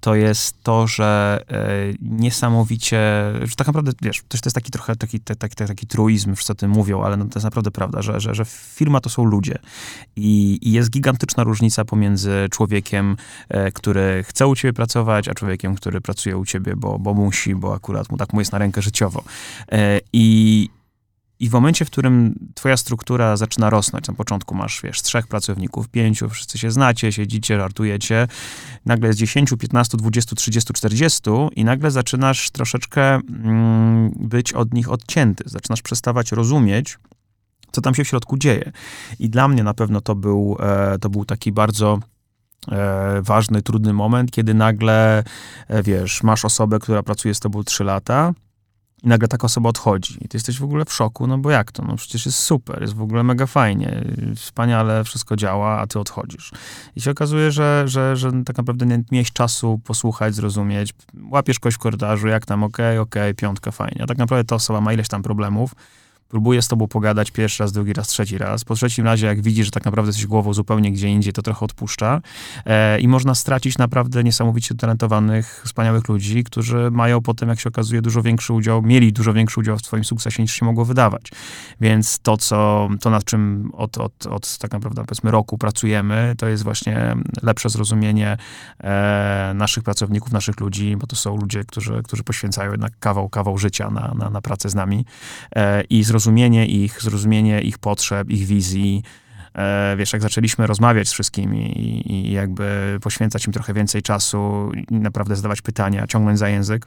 to jest to, że e, niesamowicie, że tak naprawdę, wiesz, to jest taki trochę taki, taki, taki truizm, wszyscy o tym mówią, ale no to jest naprawdę prawda, że, że, że firma to są ludzie I, i jest gigantyczna różnica pomiędzy człowiekiem, e, który chce u ciebie pracować, a człowiekiem, który pracuje u ciebie, bo, bo musi, bo akurat mu tak mu jest na rękę życiowo. I, i w momencie, w którym twoja struktura zaczyna rosnąć, na początku masz, wiesz, trzech pracowników, pięciu, wszyscy się znacie, siedzicie, żartujecie, nagle jest 10, 15, 20, 30, 40 i nagle zaczynasz troszeczkę mm, być od nich odcięty. Zaczynasz przestawać rozumieć, co tam się w środku dzieje. I dla mnie na pewno to był, e, to był taki bardzo e, ważny, trudny moment, kiedy nagle, e, wiesz, masz osobę, która pracuje z tobą 3 lata, i nagle taka osoba odchodzi. I ty jesteś w ogóle w szoku, no bo jak to? No przecież jest super, jest w ogóle mega fajnie, wspaniale wszystko działa, a ty odchodzisz. I się okazuje, że, że, że tak naprawdę nie miałeś czasu posłuchać, zrozumieć, łapiesz kogoś w korytarzu, jak tam, okej, okay, okej, okay, piątka, fajnie. A tak naprawdę ta osoba ma ileś tam problemów, próbuje z tobą pogadać pierwszy raz, drugi raz, trzeci raz. Po trzecim razie, jak widzi, że tak naprawdę jesteś głową zupełnie gdzie indziej, to trochę odpuszcza. E, I można stracić naprawdę niesamowicie talentowanych, wspaniałych ludzi, którzy mają potem, jak się okazuje, dużo większy udział, mieli dużo większy udział w twoim sukcesie niż się mogło wydawać. Więc to, co, to nad czym od, od, od tak naprawdę, powiedzmy, roku pracujemy, to jest właśnie lepsze zrozumienie e, naszych pracowników, naszych ludzi, bo to są ludzie, którzy, którzy poświęcają jednak kawał, kawał życia na, na, na pracę z nami e, i zrozumienie zrozumienie ich, zrozumienie ich potrzeb, ich wizji. E, wiesz, jak zaczęliśmy rozmawiać z wszystkimi i, i jakby poświęcać im trochę więcej czasu naprawdę zadawać pytania, ciągnąć za język,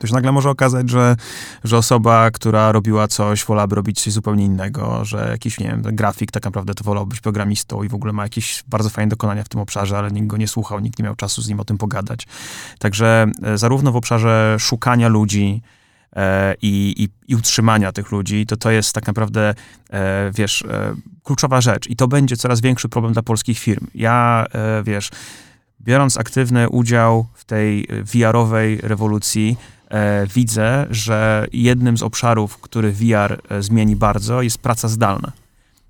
to się nagle może okazać, że, że osoba, która robiła coś, wolałaby robić coś zupełnie innego, że jakiś, nie wiem, grafik tak naprawdę to wolał być programistą i w ogóle ma jakieś bardzo fajne dokonania w tym obszarze, ale nikt go nie słuchał, nikt nie miał czasu z nim o tym pogadać. Także e, zarówno w obszarze szukania ludzi, i, i, i, utrzymania tych ludzi, to to jest tak naprawdę, e, wiesz, e, kluczowa rzecz. I to będzie coraz większy problem dla polskich firm. Ja, e, wiesz, biorąc aktywny udział w tej VR-owej rewolucji, e, widzę, że jednym z obszarów, który VR e, zmieni bardzo, jest praca zdalna.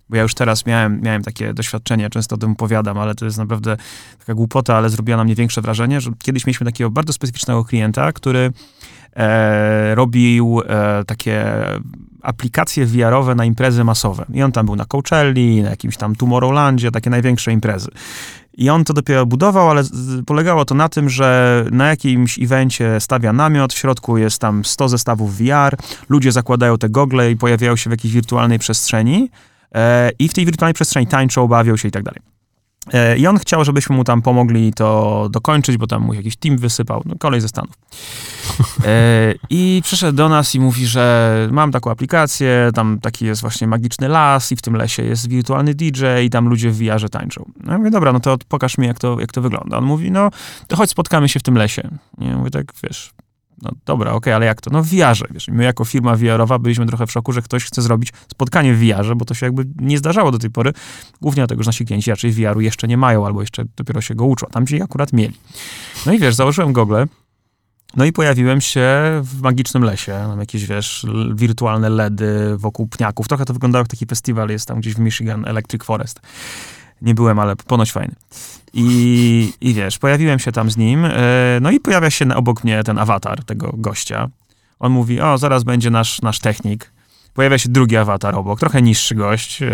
Bo ja już teraz miałem, miałem takie doświadczenie, często o tym opowiadam, ale to jest naprawdę taka głupota, ale zrobiła na mnie większe wrażenie, że kiedyś mieliśmy takiego bardzo specyficznego klienta, który e, robił e, takie aplikacje VR-owe na imprezy masowe. I on tam był na Coachelli, na jakimś tam Tomorrowlandzie, takie największe imprezy. I on to dopiero budował, ale polegało to na tym, że na jakimś evencie stawia namiot, w środku jest tam 100 zestawów VR, ludzie zakładają te gogle i pojawiają się w jakiejś wirtualnej przestrzeni e, i w tej wirtualnej przestrzeni tańczą, bawią się i tak dalej. E, I on chciał, żebyśmy mu tam pomogli to dokończyć, bo tam mu jakiś team wysypał, no, kolej ze Stanów. E, I przyszedł do nas i mówi, że mam taką aplikację, tam taki jest właśnie magiczny las i w tym lesie jest wirtualny DJ i tam ludzie w VR-ze tańczą. No ja mówię, dobra, no to pokaż mi, jak to, jak to wygląda. On mówi, no to chodź spotkamy się w tym lesie. I ja mówię, tak, wiesz, no dobra, okej, okay, ale jak to? No w VR-ze, wiesz. My jako firma VR-owa byliśmy trochę w szoku, że ktoś chce zrobić spotkanie w VR-ze, bo to się jakby nie zdarzało do tej pory, głównie dlatego, że nasi klienci raczej VR-u jeszcze nie mają, albo jeszcze dopiero się go uczą. Tam ci akurat mieli. No i wiesz, założyłem gogle, no i pojawiłem się w magicznym lesie. Mam jakieś, wiesz, wirtualne LEDy wokół pniaków. Trochę to wyglądało jak taki festiwal, jest tam gdzieś w Michigan, Electric Forest. Nie byłem, ale ponoć fajny. I, I wiesz, pojawiłem się tam z nim, e, no i pojawia się obok mnie ten awatar tego gościa. On mówi, o, zaraz będzie nasz, nasz technik. Pojawia się drugi awatar obok, trochę niższy gość. Yy,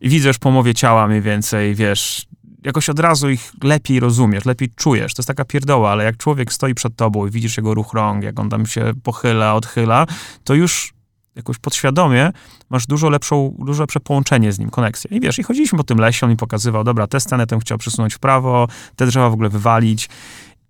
I widzę już po mowie ciała mniej więcej, wiesz, jakoś od razu ich lepiej rozumiesz, lepiej czujesz. To jest taka pierdoła, ale jak człowiek stoi przed tobą i widzisz jego ruch rąk, jak on tam się pochyla, odchyla, to już jakoś podświadomie masz dużo, lepszą, dużo lepsze połączenie z nim, koneksję. I wiesz, i chodziliśmy po tym lesie, on mi pokazywał, dobra, tę scenę tę chciał przesunąć w prawo, te drzewa w ogóle wywalić.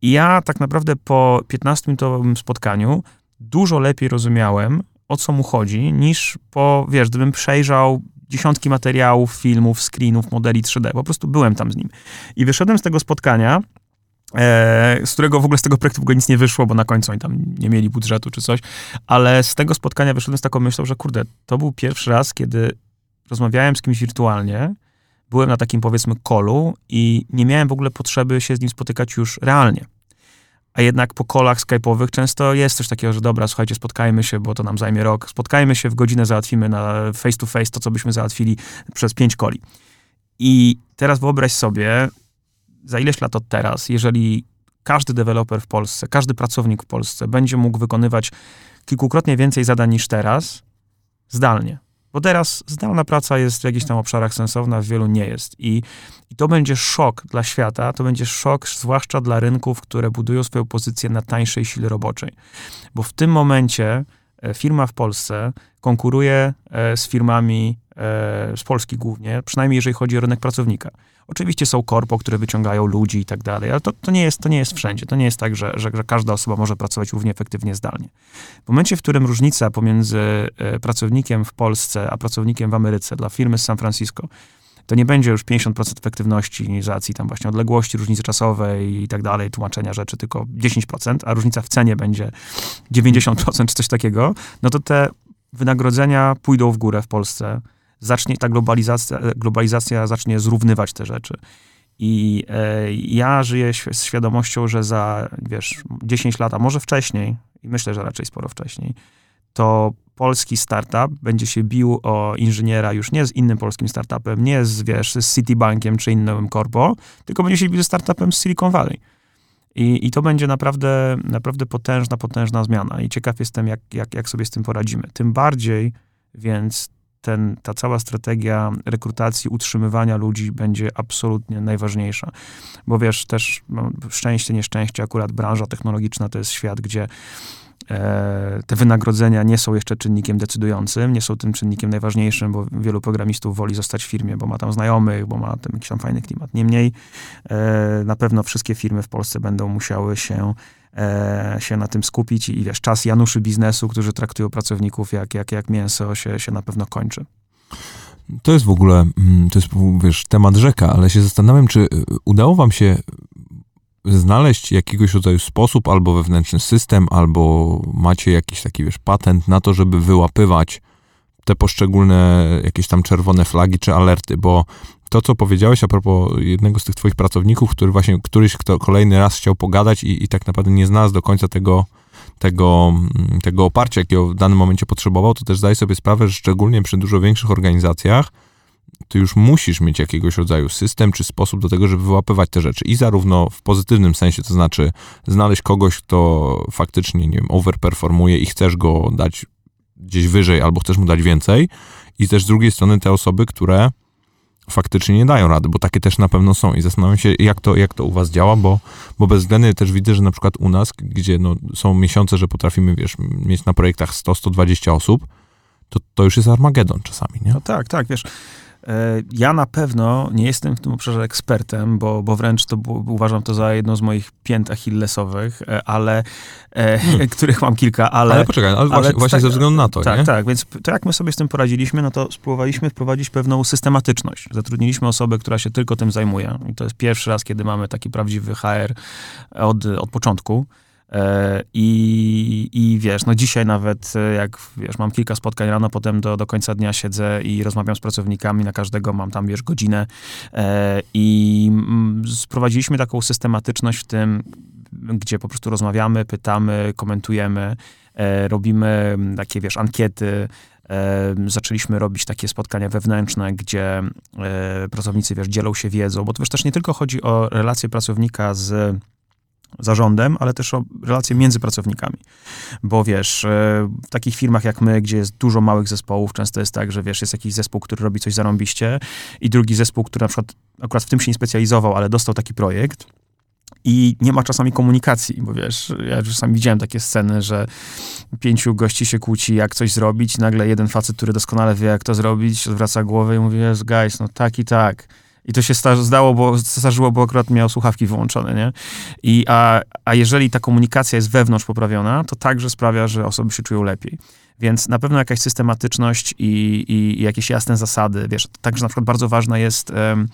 I ja tak naprawdę po 15-minutowym spotkaniu dużo lepiej rozumiałem, o co mu chodzi, niż po, wiesz, gdybym przejrzał dziesiątki materiałów, filmów, screenów, modeli 3D. Po prostu byłem tam z nim. I wyszedłem z tego spotkania z którego w ogóle z tego projektu w ogóle nic nie wyszło, bo na końcu oni tam nie mieli budżetu czy coś, ale z tego spotkania wyszedłem z taką myślą, że kurde, to był pierwszy raz, kiedy rozmawiałem z kimś wirtualnie, byłem na takim powiedzmy kolu i nie miałem w ogóle potrzeby się z nim spotykać już realnie. A jednak po kolach skype'owych często jest coś takiego, że dobra, słuchajcie, spotkajmy się, bo to nam zajmie rok. Spotkajmy się w godzinę, załatwimy na face to face to, co byśmy załatwili przez pięć koli. I teraz wyobraź sobie, za ileś lat od teraz, jeżeli każdy deweloper w Polsce, każdy pracownik w Polsce będzie mógł wykonywać kilkukrotnie więcej zadań niż teraz, zdalnie. Bo teraz zdalna praca jest w jakichś tam obszarach sensowna, w wielu nie jest. I, I to będzie szok dla świata, to będzie szok zwłaszcza dla rynków, które budują swoją pozycję na tańszej sile roboczej. Bo w tym momencie e, firma w Polsce konkuruje e, z firmami e, z Polski głównie, przynajmniej jeżeli chodzi o rynek pracownika. Oczywiście są korpo, które wyciągają ludzi i tak dalej, ale to, to, nie jest, to nie jest wszędzie. To nie jest tak, że, że, że każda osoba może pracować równie efektywnie zdalnie. W momencie, w którym różnica pomiędzy e, pracownikiem w Polsce a pracownikiem w Ameryce dla firmy z San Francisco to nie będzie już 50% efektywności z racji tam właśnie odległości, różnicy czasowej i tak dalej, tłumaczenia rzeczy, tylko 10%, a różnica w cenie będzie 90% czy coś takiego, no to te wynagrodzenia pójdą w górę w Polsce zacznie ta globalizacja, globalizacja zacznie zrównywać te rzeczy. I e, ja żyję z świadomością, że za, wiesz, 10 lat, a może wcześniej, i myślę, że raczej sporo wcześniej, to polski startup będzie się bił o inżyniera już nie z innym polskim startupem, nie z, wiesz, z Citibankiem czy innym korpo, tylko będzie się bił ze startupem z Silicon Valley. I, I to będzie naprawdę, naprawdę potężna, potężna zmiana. I ciekaw jestem, jak, jak, jak sobie z tym poradzimy. Tym bardziej, więc ten, ta cała strategia rekrutacji, utrzymywania ludzi będzie absolutnie najważniejsza. Bo wiesz, też no, szczęście, nieszczęście, akurat branża technologiczna to jest świat, gdzie te wynagrodzenia nie są jeszcze czynnikiem decydującym, nie są tym czynnikiem najważniejszym, bo wielu programistów woli zostać w firmie, bo ma tam znajomych, bo ma tam jakiś tam fajny klimat. Niemniej e, na pewno wszystkie firmy w Polsce będą musiały się e, się na tym skupić i wiesz, czas Januszy biznesu, którzy traktują pracowników jak, jak, jak mięso, się, się na pewno kończy.
To jest w ogóle, mm, to jest, wiesz, temat rzeka, ale się zastanawiam, czy y, udało wam się znaleźć jakiegoś rodzaju sposób, albo wewnętrzny system, albo macie jakiś taki, wiesz, patent na to, żeby wyłapywać te poszczególne jakieś tam czerwone flagi czy alerty, bo to, co powiedziałeś a propos jednego z tych twoich pracowników, który właśnie któryś kto kolejny raz chciał pogadać i, i tak naprawdę nie znalazł do końca tego, tego, tego oparcia, jakiego w danym momencie potrzebował, to też zdaję sobie sprawę, że szczególnie przy dużo większych organizacjach, ty już musisz mieć jakiegoś rodzaju system czy sposób do tego, żeby wyłapywać te rzeczy. I zarówno w pozytywnym sensie, to znaczy znaleźć kogoś, kto faktycznie, nie wiem, overperformuje i chcesz go dać gdzieś wyżej albo chcesz mu dać więcej. I też z drugiej strony te osoby, które faktycznie nie dają rady, bo takie też na pewno są. I zastanawiam się, jak to, jak to u was działa, bo, bo bezwzględnie też widzę, że na przykład u nas, gdzie no, są miesiące, że potrafimy, wiesz, mieć na projektach 100-120 osób, to, to już jest Armagedon czasami, nie?
No tak, tak, wiesz, ja na pewno nie jestem w tym obszarze ekspertem, bo, bo wręcz to uważam to za jedną z moich pięt achillesowych, e, ale e, hmm. których mam kilka, ale...
Ale poczekaj, ale właśnie, ale właśnie tak, ze względu na to,
Tak,
nie?
tak, więc to jak my sobie z tym poradziliśmy, no to spróbowaliśmy wprowadzić pewną systematyczność. Zatrudniliśmy osobę, która się tylko tym zajmuje i to jest pierwszy raz, kiedy mamy taki prawdziwy HR od, od początku. E, I, I wiesz, no dzisiaj nawet e, jak wiesz, mam kilka spotkań rano, potem do, do końca dnia siedzę i rozmawiam z pracownikami, na każdego mam tam wiesz godzinę. E, i mm, sprowadziliśmy taką systematyczność w tym, gdzie po prostu rozmawiamy, pytamy, komentujemy, robimy mm, takie wiesz, ankiety, zaczęliśmy robić takie spotkania wewnętrzne, gdzie pracownicy, wiesz, dzielą się wiedzą, bo to wiesz, też nie tylko chodzi o relacje pracownika z zarządem, ale też o relacje między pracownikami. Bo wiesz, e, w takich firmach jak my, gdzie jest dużo małych zespołów, często jest tak, że wiesz, jest jakiś zespół, który robi coś zarąbiście i drugi zespół, który na przykład akurat w tym się nie specjalizował, ale dostał taki projekt i nie ma czasami komunikacji, bo wiesz, ja czasami widziałem takie sceny, że pięciu gości się kłóci, jak coś zrobić, nagle jeden facet, który doskonale wie, jak to zrobić, odwraca głowę i mówi, guys, no tak i tak i to się zdało, bo, zdarzyło, bo akurat miał słuchawki wyłączone, nie? I, a, a jeżeli ta komunikacja jest wewnątrz poprawiona, to także sprawia, że osoby się czują lepiej. Więc na pewno jakaś systematyczność i, i, jakieś jasne zasady, wiesz, także na przykład bardzo ważne jest um,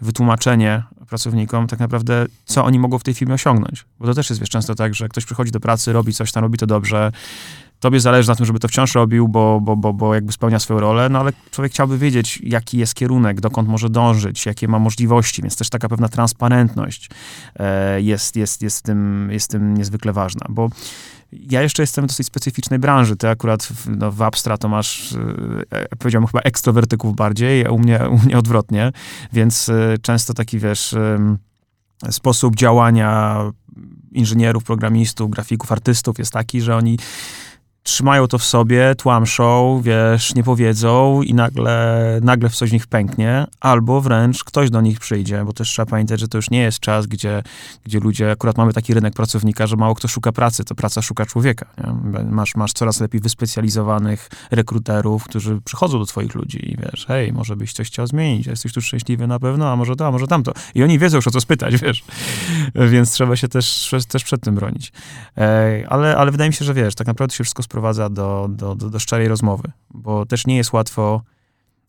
wytłumaczenie pracownikom tak naprawdę, co oni mogą w tej firmie osiągnąć. Bo to też jest, wiesz, często tak, że ktoś przychodzi do pracy, robi coś tam, robi to dobrze, tobie zależy na tym, żeby to wciąż robił, bo, bo, bo, bo jakby spełnia swoją rolę, no ale człowiek chciałby wiedzieć, jaki jest kierunek, dokąd może dążyć, jakie ma możliwości, więc też taka pewna transparentność e, jest, jest, jest, tym, jest tym niezwykle ważna, bo ja jeszcze jestem w dosyć specyficznej branży. Ty akurat w, no, w Abstra to masz, e, powiedziałbym chyba ekstrowertyków bardziej, a u mnie, u mnie odwrotnie, więc e, często taki, wiesz, e, sposób działania inżynierów, programistów, grafików, artystów jest taki, że oni trzymają to w sobie, tłamszą, wiesz, nie powiedzą i nagle, nagle w coś z nich pęknie, albo wręcz ktoś do nich przyjdzie, bo też trzeba pamiętać, że to już nie jest czas, gdzie, gdzie ludzie, akurat mamy taki rynek pracownika, że mało kto szuka pracy, to praca szuka człowieka. Nie? Masz, masz coraz lepiej wyspecjalizowanych rekruterów, którzy przychodzą do twoich ludzi i wiesz, hej, może byś coś chciał zmienić, jesteś tu szczęśliwy na pewno, a może to, a może tamto. I oni wiedzą już o co spytać, wiesz. Więc trzeba się też, też przed tym bronić. Ale, ale wydaje mi się, że wiesz, tak naprawdę się wszystko sprowadza do, do, do, do szczerej rozmowy, bo też nie jest łatwo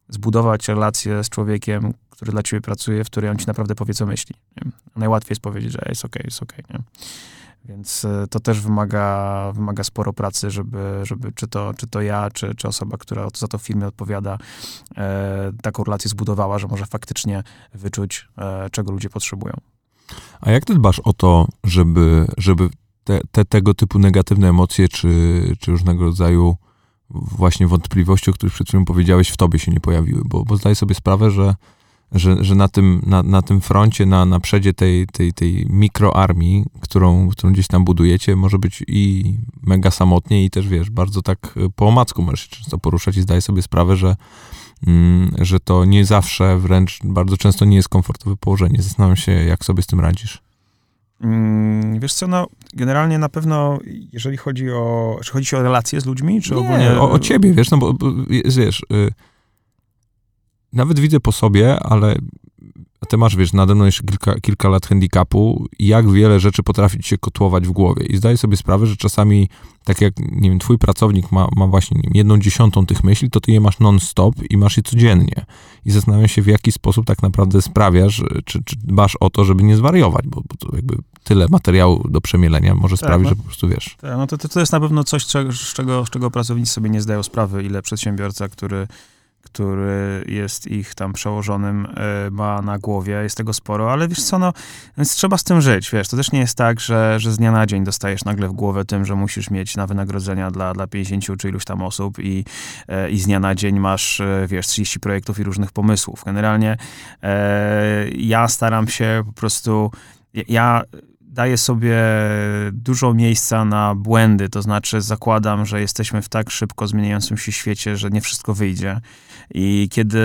zbudować relację z człowiekiem, który dla ciebie pracuje, w której on ci naprawdę powie, co myśli. Nie? Najłatwiej jest powiedzieć, że jest okej, okay, jest okej. Okay, Więc e, to też wymaga, wymaga sporo pracy, żeby, żeby czy, to, czy to ja, czy, czy osoba, która za to w firmie odpowiada, e, taką relację zbudowała, że może faktycznie wyczuć, e, czego ludzie potrzebują.
A jak ty dbasz o to, żeby, żeby te, te, tego typu negatywne emocje, czy, czy różnego rodzaju właśnie wątpliwości, o których przed chwilą powiedziałeś, w tobie się nie pojawiły, bo, bo zdaję sobie sprawę, że, że, że na, tym, na, na tym froncie, na, na przedzie tej, tej, tej mikroarmii, którą, którą gdzieś tam budujecie, może być i mega samotnie i też, wiesz, bardzo tak po omacku możesz się często poruszać i zdaję sobie sprawę, że, mm, że to nie zawsze, wręcz bardzo często nie jest komfortowe położenie. Zastanawiam się, jak sobie z tym radzisz.
Mm, wiesz co, no generalnie na pewno, jeżeli chodzi o, czy chodzi o relacje z ludźmi, czy
nie,
ogólnie...
O, o ciebie, wiesz, no bo, bo wiesz, y, nawet widzę po sobie, ale ty masz, wiesz, nade mną jeszcze kilka, kilka lat handicapu, jak wiele rzeczy potrafi ci się kotłować w głowie. I zdaję sobie sprawę, że czasami tak jak, nie wiem, twój pracownik ma, ma właśnie nie wiem, jedną dziesiątą tych myśli, to ty je masz non-stop i masz je codziennie. I zastanawiam się, w jaki sposób tak naprawdę sprawiasz, czy, czy dbasz o to, żeby nie zwariować, bo, bo to jakby tyle materiału do przemielenia może tak, sprawić, no, że po prostu wiesz.
Tak, no to, to jest na pewno coś, z czego, z czego pracownicy sobie nie zdają sprawy, ile przedsiębiorca, który który jest ich tam przełożonym, e, ma na głowie, jest tego sporo, ale wiesz co, no, więc trzeba z tym żyć, wiesz, to też nie jest tak, że, że z dnia na dzień dostajesz nagle w głowę tym, że musisz mieć na wynagrodzenia dla, dla 50 czy iluś tam osób i, e, i z dnia na dzień masz, e, wiesz, 30 projektów i różnych pomysłów. Generalnie e, ja staram się po prostu, ja daję sobie dużo miejsca na błędy, to znaczy zakładam, że jesteśmy w tak szybko zmieniającym się świecie, że nie wszystko wyjdzie. I kiedy,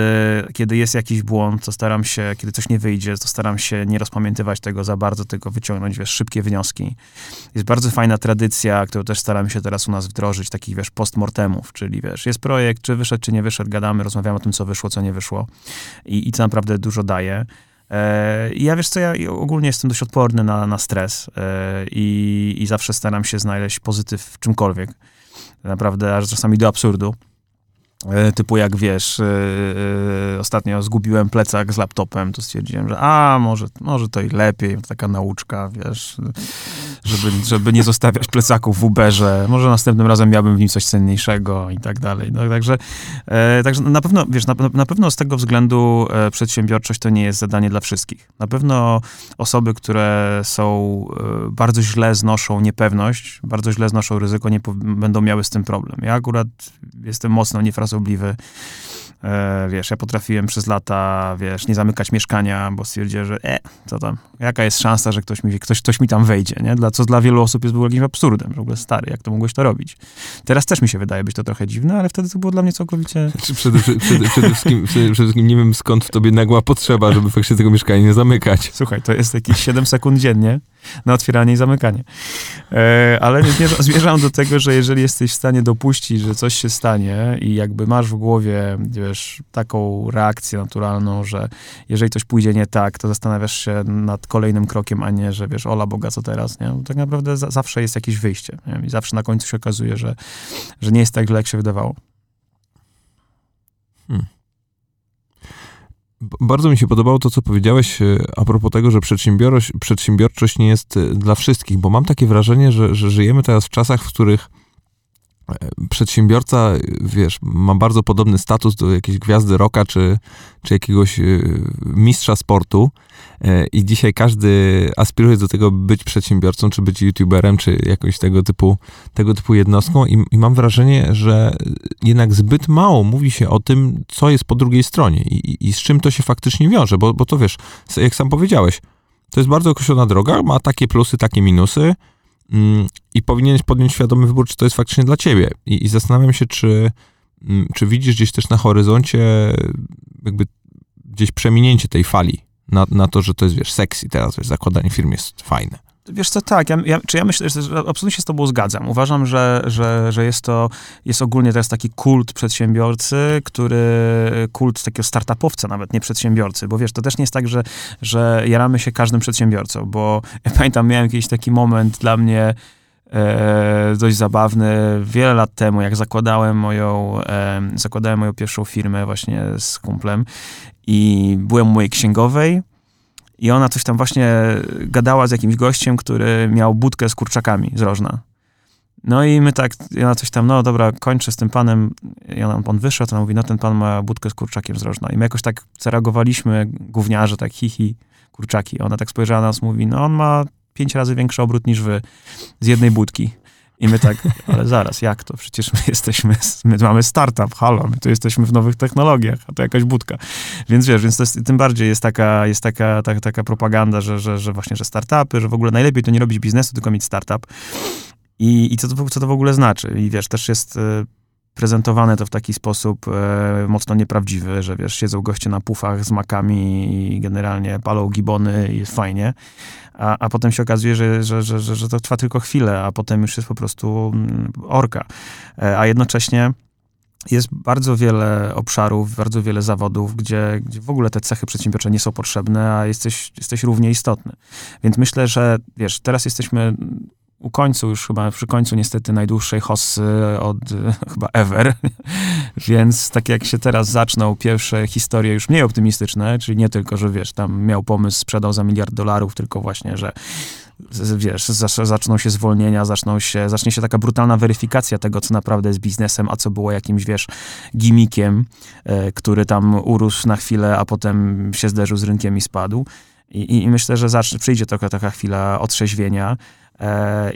kiedy jest jakiś błąd, to staram się, kiedy coś nie wyjdzie, to staram się nie rozpamiętywać tego za bardzo, tylko wyciągnąć, wiesz, szybkie wnioski. Jest bardzo fajna tradycja, którą też staramy się teraz u nas wdrożyć, takich, wiesz, postmortemów, czyli, wiesz, jest projekt, czy wyszedł, czy nie wyszedł, gadamy, rozmawiamy o tym, co wyszło, co nie wyszło. I, i to naprawdę dużo daje. E, ja wiesz co, ja ogólnie jestem dość odporny na, na stres e, i, i zawsze staram się znaleźć pozytyw w czymkolwiek. Naprawdę aż czasami do absurdu. E, typu jak wiesz, yy, ostatnio zgubiłem plecak z laptopem, to stwierdziłem, że a, może, może to i lepiej, taka nauczka, wiesz, żeby, żeby nie zostawiać plecaków w Uberze, może następnym razem miałbym w nim coś cenniejszego i tak dalej. No, także, e, także na pewno, wiesz, na, na, pewno z tego względu e, przedsiębiorczość to nie jest zadanie dla wszystkich. Na pewno osoby, które są, e, bardzo źle znoszą niepewność, bardzo źle znoszą ryzyko, nie będą miały z tym problem. Ja akurat jestem mocno niefrasobliwy E, wiesz, ja potrafiłem przez lata, wiesz, nie zamykać mieszkania, bo stwierdziłem, że e, co tam, jaka jest szansa, że ktoś mi, ktoś, ktoś mi tam wejdzie, nie? Dla, co dla wielu osób jest było jakimś absurdem, w ogóle stary, jak to mogłeś to robić. Teraz też mi się wydaje być to trochę dziwne, ale wtedy to było dla mnie całkowicie...
Znaczy, przede, przede, przede, przede, wszystkim, przede wszystkim nie wiem skąd w tobie nagła potrzeba, żeby faktycznie tego mieszkania nie zamykać.
Słuchaj, to jest jakieś 7 sekund dziennie, na otwieranie i zamykanie. E, ale zmierzam do tego, że jeżeli jesteś w stanie dopuścić, że coś się stanie i jakby masz w głowie, wiesz, taką reakcję naturalną, że jeżeli coś pójdzie nie tak, to zastanawiasz się nad kolejnym krokiem, a nie, że wiesz, ola Boga, co teraz, nie? Bo tak naprawdę za, zawsze jest jakieś wyjście, nie? I zawsze na końcu się okazuje, że, że nie jest tak źle, jak się wydawało. Hmm.
Bardzo mi się podobało to, co powiedziałeś e, a propos tego, że przedsiębiorczość, przedsiębiorczość nie jest e, dla wszystkich, bo mam takie wrażenie, że, że żyjemy teraz w czasach, w których przedsiębiorca, wiesz, ma bardzo podobny status do jakiejś gwiazdy roka czy, czy jakiegoś mistrza sportu i dzisiaj każdy aspiruje do tego być przedsiębiorcą, czy być youtuberem, czy jakąś tego typu, tego typu jednostką i, i mam wrażenie, że jednak zbyt mało mówi się o tym, co jest po drugiej stronie i, i z czym to się faktycznie wiąże, bo, bo to wiesz, jak sam powiedziałeś, to jest bardzo określona droga, ma takie plusy, takie minusy i powinieneś podjąć świadomy wybór, czy to jest faktycznie dla ciebie. I, i zastanawiam się, czy, mm, czy widzisz gdzieś też na horyzoncie jakby gdzieś przeminięcie tej fali na, na to, że to jest, wiesz, sexy teraz, wiesz, zakładanie firm jest fajne.
Wiesz co, tak, ja, ja, czy ja myślę, że absolutnie się z tobą zgadzam. Uważam, że, że, że jest to, jest ogólnie teraz taki kult przedsiębiorcy, który, kult takiego startupowca nawet, nie przedsiębiorcy, bo wiesz, to też nie jest tak, że, że jaramy się każdym przedsiębiorcą, bo ja pamiętam, miałem jakiś taki moment dla mnie, e, dość zabawny. Wiele lat temu, jak zakładałem moją, e, zakładałem moją pierwszą firmę właśnie z kumplem i byłem u mojej księgowej i ona coś tam właśnie gadała z jakimś gościem, który miał budkę z kurczakami z rożna. No i my tak, ja coś tam, no dobra, kończę z tym panem. I on, on wyszedł, on mówi, no ten pan ma budkę z kurczakiem z rożna. I my jakoś tak zareagowaliśmy, gówniarze, tak hihi, kurczaki. Ona tak spojrzała na nas, mówi, no on ma pięć razy większy obrót niż wy z jednej budki. I my tak, ale zaraz, jak to? Przecież my jesteśmy, my mamy startup, halo, my tu jesteśmy w nowych technologiach, a to jakaś budka. Więc wiesz, więc jest, tym bardziej jest taka, jest taka, taka, propaganda, że, że, że właśnie, że startupy, że w ogóle najlepiej to nie robić biznesu, tylko mieć startup. I, i co, to, co to w ogóle znaczy? I wiesz, też jest e, prezentowane to w taki sposób e, mocno nieprawdziwy, że wiesz, siedzą goście na pufach z makami i generalnie palą gibony i jest fajnie a, a potem się okazuje, że, że, że, że, to trwa tylko chwilę, a potem już jest po prostu mm, orka. E, a jednocześnie jest bardzo wiele obszarów, bardzo wiele zawodów, gdzie, gdzie w ogóle te cechy przedsiębiorcze nie są potrzebne, a jesteś, jesteś równie istotny. Więc myślę, że wiesz, teraz jesteśmy u końcu, już chyba przy końcu niestety najdłuższej hossy od chyba ever. Więc tak jak się teraz zaczną pierwsze historie już mniej optymistyczne, czyli nie tylko, że wiesz, tam miał pomysł, sprzedał za miliard dolarów, tylko właśnie, że wiesz, zaczną się zwolnienia, zaczną się, zacznie się taka brutalna weryfikacja tego, co naprawdę jest biznesem, a co było jakimś, wiesz, gimikiem, e, który tam urósł na chwilę, a potem się zderzył z rynkiem i spadł. I, i myślę, że zacznie, przyjdzie trochę taka chwila otrzeźwienia,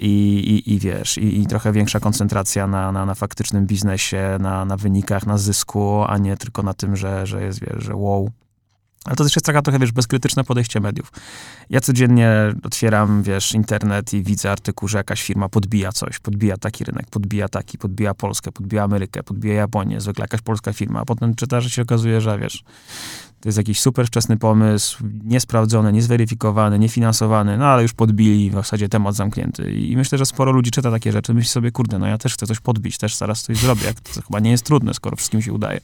i, i, i wiesz, i, i, trochę większa koncentracja na, na, na faktycznym biznesie, na, na wynikach, na zysku, a nie tylko na tym, że, że jest, wiesz, że wow, ale to też jest taka trochę, wiesz, bezkrytyczne podejście mediów. Ja codziennie otwieram, wiesz, internet i widzę artykuł, że jakaś firma podbija coś, podbija taki rynek, podbija taki, podbija Polskę, podbija Amerykę, podbija Japonię, zwykle jakaś polska firma, a potem czytasz, że się okazuje, że, wiesz, to jest jakiś super wczesny pomysł, niesprawdzony, niezweryfikowany, niefinansowany, no ale już podbili w zasadzie temat zamknięty. I myślę, że sporo ludzi czyta takie rzeczy, myśli sobie, kurde, no ja też chcę coś podbić, też zaraz coś zrobię, jak to chyba nie jest trudne, skoro wszystkim się udaje.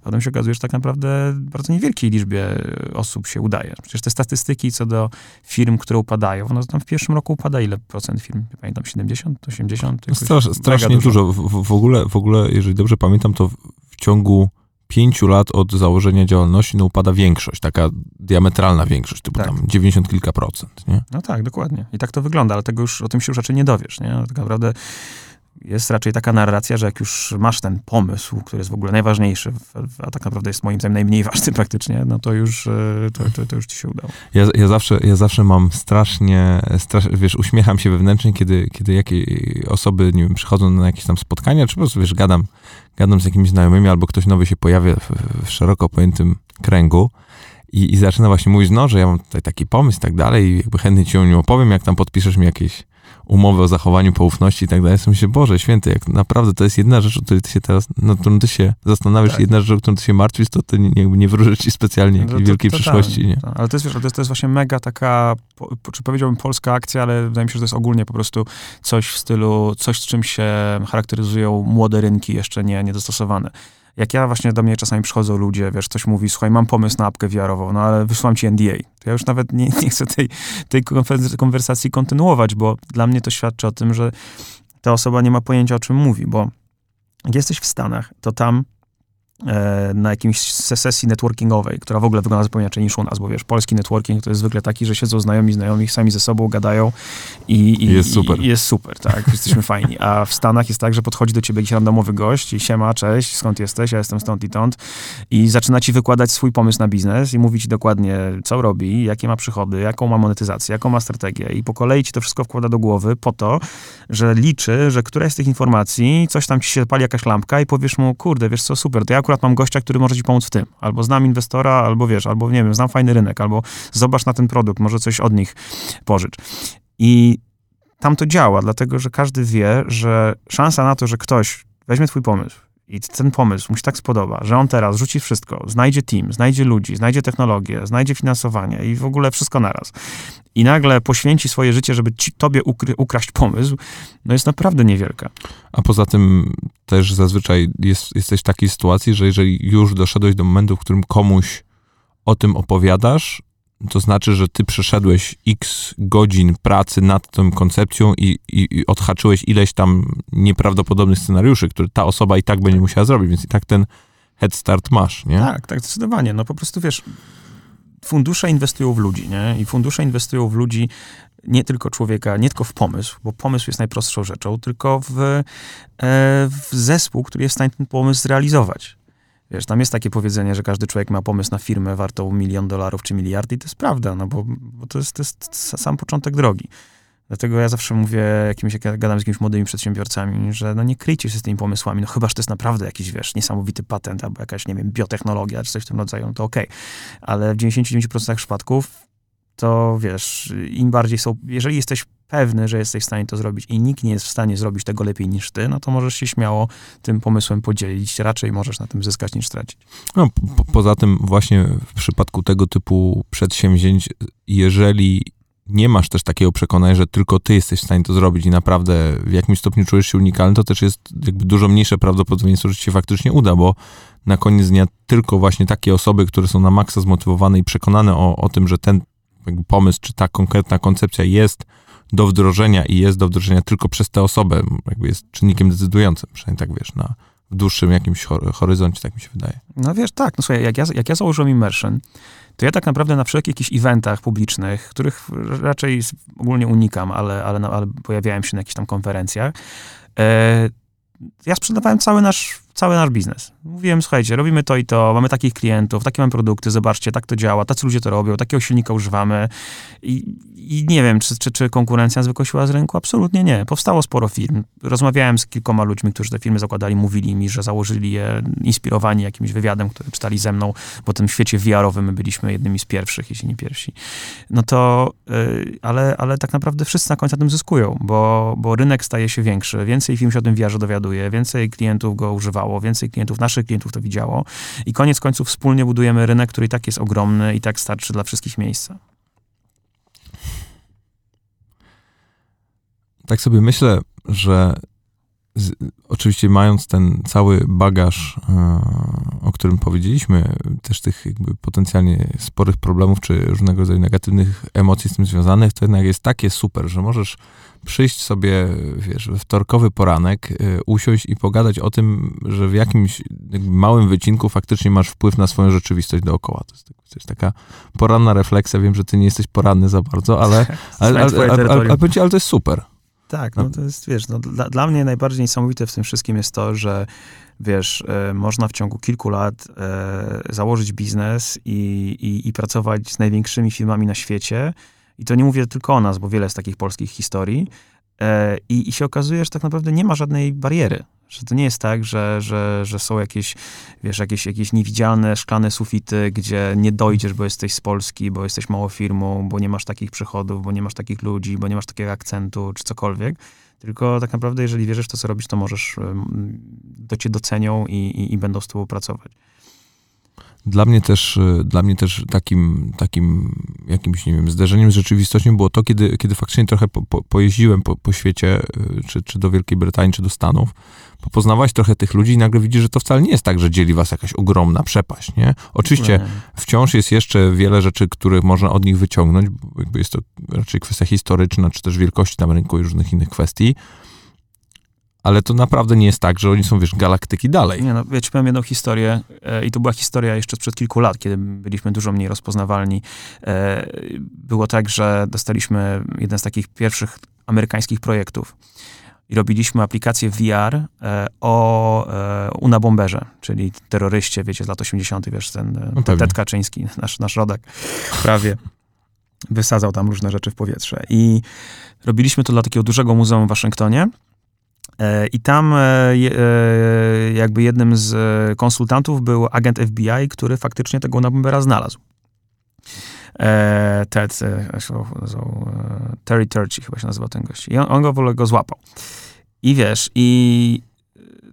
A potem się okazuje, że tak naprawdę bardzo niewielkiej liczbie osób się udaje. Przecież te statystyki co do firm, które upadają, no tam w pierwszym roku upada ile procent firm? Nie pamiętam, 70, 80?
Strasz, strasznie dużo. dużo. W, w, ogóle, w ogóle, jeżeli dobrze pamiętam, to w, w ciągu pięciu lat od założenia działalności no, upada większość, taka diametralna większość, typu tak. tam 90 kilka procent, nie?
No tak, dokładnie. I tak to wygląda, ale tego już, o tym się już raczej nie dowiesz, nie? Tak naprawdę jest raczej taka narracja, że jak już masz ten pomysł, który jest w ogóle najważniejszy, a tak naprawdę jest moim zdaniem najmniej ważny praktycznie, no to już, e, to, to, to już ci się udało.
Ja, ja, zawsze, ja zawsze mam strasznie, strasz, wiesz, uśmiecham się wewnętrznie, kiedy, kiedy jakieś osoby, nie wiem, przychodzą na jakieś tam spotkania, czy po prostu, wiesz, gadam, gadam z jakimiś znajomymi, albo ktoś nowy się pojawia w, w szeroko pojętym kręgu i, i zaczyna właśnie mówić, no, że ja mam tutaj taki pomysł i tak dalej i jakby chętnie ci o nim opowiem, jak tam podpiszesz mi jakieś umowy o zachowaniu poufności i tak dalej. Ja myślę, Boże, święty, jak naprawdę to jest jedna rzecz, o której ty się teraz, nad którą ty się zastanawiasz, tak. jedna rzecz, o którą ty się martwisz, to, to nie, nie, wróży ci specjalnie jakiejś no wielkiej to, to, przyszłości. Nie?
Ale to jest, wiesz, to jest, to jest właśnie mega taka, czy powiedziałbym polska akcja, ale wydaje mi się, że to jest ogólnie po prostu coś w stylu, coś z czym się charakteryzują młode rynki jeszcze nie, niedostosowane jak ja właśnie do mnie czasami przychodzą ludzie, wiesz, ktoś mówi, słuchaj, mam pomysł na apkę wiarową, no ale wysłam ci NDA. To ja już nawet nie, nie chcę tej, tej konwersacji kontynuować, bo dla mnie to świadczy o tym, że ta osoba nie ma pojęcia, o czym mówi, bo jak jesteś w Stanach, to tam na jakimś sesji networkingowej, która w ogóle wygląda zupełnie inaczej niż u nas, bo wiesz, polski networking to jest zwykle taki, że siedzą znajomi, znajomi sami ze sobą gadają i,
i jest super.
I jest super, tak, jesteśmy fajni. A w Stanach jest tak, że podchodzi do ciebie jakiś randomowy gość i siema, cześć, skąd jesteś, ja jestem stąd i tąd i zaczyna ci wykładać swój pomysł na biznes i mówi ci dokładnie, co robi, jakie ma przychody, jaką ma monetyzację, jaką ma strategię i po kolei ci to wszystko wkłada do głowy po to, że liczy, że któraś z tych informacji, coś tam ci się pali jakaś lampka i powiesz mu, kurde, wiesz co, super, to ja akurat mam gościa, który może ci pomóc w tym. Albo znam inwestora, albo wiesz, albo nie wiem, znam fajny rynek, albo zobacz na ten produkt, może coś od nich pożycz. I tam to działa, dlatego że każdy wie, że szansa na to, że ktoś weźmie twój pomysł, i ten pomysł mu się tak spodoba, że on teraz rzuci wszystko, znajdzie team, znajdzie ludzi, znajdzie technologię, znajdzie finansowanie i w ogóle wszystko naraz. I nagle poświęci swoje życie, żeby ci, tobie ukry, ukraść pomysł, no jest naprawdę niewielka.
A poza tym też zazwyczaj jest, jesteś w takiej sytuacji, że jeżeli już doszedłeś do momentu, w którym komuś o tym opowiadasz, to znaczy, że ty przeszedłeś x godzin pracy nad tą koncepcją i, i, i, odhaczyłeś ileś tam nieprawdopodobnych scenariuszy, które ta osoba i tak będzie musiała zrobić, więc i tak ten head start masz, nie?
Tak, tak, zdecydowanie. No po prostu wiesz, fundusze inwestują w ludzi, nie? I fundusze inwestują w ludzi nie tylko człowieka, nie tylko w pomysł, bo pomysł jest najprostszą rzeczą, tylko w, e, w zespół, który jest w stanie ten pomysł zrealizować. Wiesz, tam jest takie powiedzenie, że każdy człowiek ma pomysł na firmę wartą milion dolarów czy miliard i to jest prawda, no bo, bo to, jest, to jest sam początek drogi. Dlatego ja zawsze mówię, jakimś, jak gadam z jakimiś młodymi przedsiębiorcami, że no nie kryjcie się z tymi pomysłami, no chyba, że to jest naprawdę jakiś, wiesz, niesamowity patent albo jakaś, nie wiem, biotechnologia czy coś w tym rodzaju, no to okej. Okay. Ale w 99% przypadków to, wiesz, im bardziej są, jeżeli jesteś pewny, że jesteś w stanie to zrobić i nikt nie jest w stanie zrobić tego lepiej niż ty, no to możesz się śmiało tym pomysłem podzielić. Raczej możesz na tym zyskać niż stracić.
No, po, poza tym właśnie w przypadku tego typu przedsięwzięć, jeżeli nie masz też takiego przekonania, że tylko ty jesteś w stanie to zrobić i naprawdę w jakimś stopniu czujesz się unikalny, to też jest jakby dużo mniejsze prawdopodobieństwo, że ci się faktycznie uda, bo na koniec dnia tylko właśnie takie osoby, które są na maksa zmotywowane i przekonane o, o tym, że ten pomysł czy ta konkretna koncepcja jest do wdrożenia i jest do wdrożenia tylko przez tę osobę, jakby jest czynnikiem decydującym, przynajmniej tak wiesz, na w dłuższym jakimś horyzoncie, tak mi się wydaje.
No wiesz, tak, no słuchaj, jak ja, jak ja założyłem Immersion, to ja tak naprawdę na wszelkich jakichś eventach publicznych, których raczej ogólnie unikam, ale, ale, ale pojawiałem się na jakichś tam konferencjach, e, ja sprzedawałem cały nasz cały nasz biznes. Mówiłem, słuchajcie, robimy to i to, mamy takich klientów, takie mamy produkty, zobaczcie, tak to działa, tacy ludzie to robią, takiego silnika używamy i, i nie wiem, czy, czy, czy konkurencja wykosiła z rynku? Absolutnie nie. Powstało sporo firm. Rozmawiałem z kilkoma ludźmi, którzy te firmy zakładali, mówili mi, że założyli je inspirowani jakimś wywiadem, który czytali ze mną, bo w tym świecie VR-owym my byliśmy jednymi z pierwszych, jeśli nie pierwsi. No to, yy, ale, ale tak naprawdę wszyscy na końcu tym zyskują, bo, bo rynek staje się większy, więcej firm się o tym VR-ze dowiaduje, więcej klientów go używało, więcej klientów, naszych klientów to widziało i koniec końców wspólnie budujemy rynek, który i tak jest ogromny i tak starczy dla wszystkich miejsca.
Tak sobie myślę, że z, oczywiście mając ten cały bagaż, e, o którym powiedzieliśmy, też tych jakby potencjalnie sporych problemów, czy różnego rodzaju negatywnych emocji z tym związanych, to jednak jest takie super, że możesz przyjść sobie, wiesz, we wtorkowy poranek, y, usiąść i pogadać o tym, że w jakimś małym wycinku faktycznie masz wpływ na swoją rzeczywistość dookoła. To jest, to jest taka poranna refleksja. Wiem, że ty nie jesteś poranny za bardzo, ale, ale, ale, ale, ale, ale, ale to jest super.
Tak, no, no to jest, wiesz, no, dla, dla mnie najbardziej niesamowite w tym wszystkim jest to, że wiesz, e, można w ciągu kilku lat e, założyć biznes i, i, i pracować z największymi firmami na świecie, i to nie mówię tylko o nas, bo wiele jest takich polskich historii. E, I, I się okazuje, że tak naprawdę nie ma żadnej bariery. Że to nie jest tak, że, że, że są jakieś, wiesz, jakieś, jakieś niewidzialne szklane sufity, gdzie nie dojdziesz, bo jesteś z Polski, bo jesteś małą firmą, bo nie masz takich przychodów, bo nie masz takich ludzi, bo nie masz takiego akcentu, czy cokolwiek. Tylko tak naprawdę, jeżeli wierzysz w to, co robisz, to możesz, to cię docenią i, i, i będą z tobą pracować.
Dla mnie też, y, dla mnie też takim, takim jakimś, nie wiem, zderzeniem z rzeczywistością było to, kiedy, kiedy faktycznie trochę po, po, pojeździłem po, po świecie, y, czy, czy do Wielkiej Brytanii, czy do Stanów, poznawać trochę tych ludzi i nagle widzisz, że to wcale nie jest tak, że dzieli was jakaś ogromna przepaść, nie? Oczywiście wciąż jest jeszcze wiele rzeczy, których można od nich wyciągnąć, bo jakby jest to raczej kwestia historyczna, czy też wielkości tam rynku i różnych innych kwestii, ale to naprawdę nie jest tak, że oni są, wiesz, galaktyki dalej.
Nie no, ja ci powiem jedną historię e, i to była historia jeszcze sprzed kilku lat, kiedy byliśmy dużo mniej rozpoznawalni. E, było tak, że dostaliśmy jeden z takich pierwszych amerykańskich projektów i robiliśmy aplikację VR e, o e, Unabomberze, czyli terroryście, wiecie, z lat 80., wiesz, ten e, no Ted Kaczyński, nasz, nasz rodak, prawie wysadzał tam różne rzeczy w powietrze. I robiliśmy to dla takiego dużego muzeum w Waszyngtonie, I tam e, e, jakby jednym z konsultantów był agent FBI, który faktycznie tego Nabumbera znalazł. Ted, Terry Turchi chyba się nazywał ten gość. I on, on go w ogóle go złapał. I wiesz, i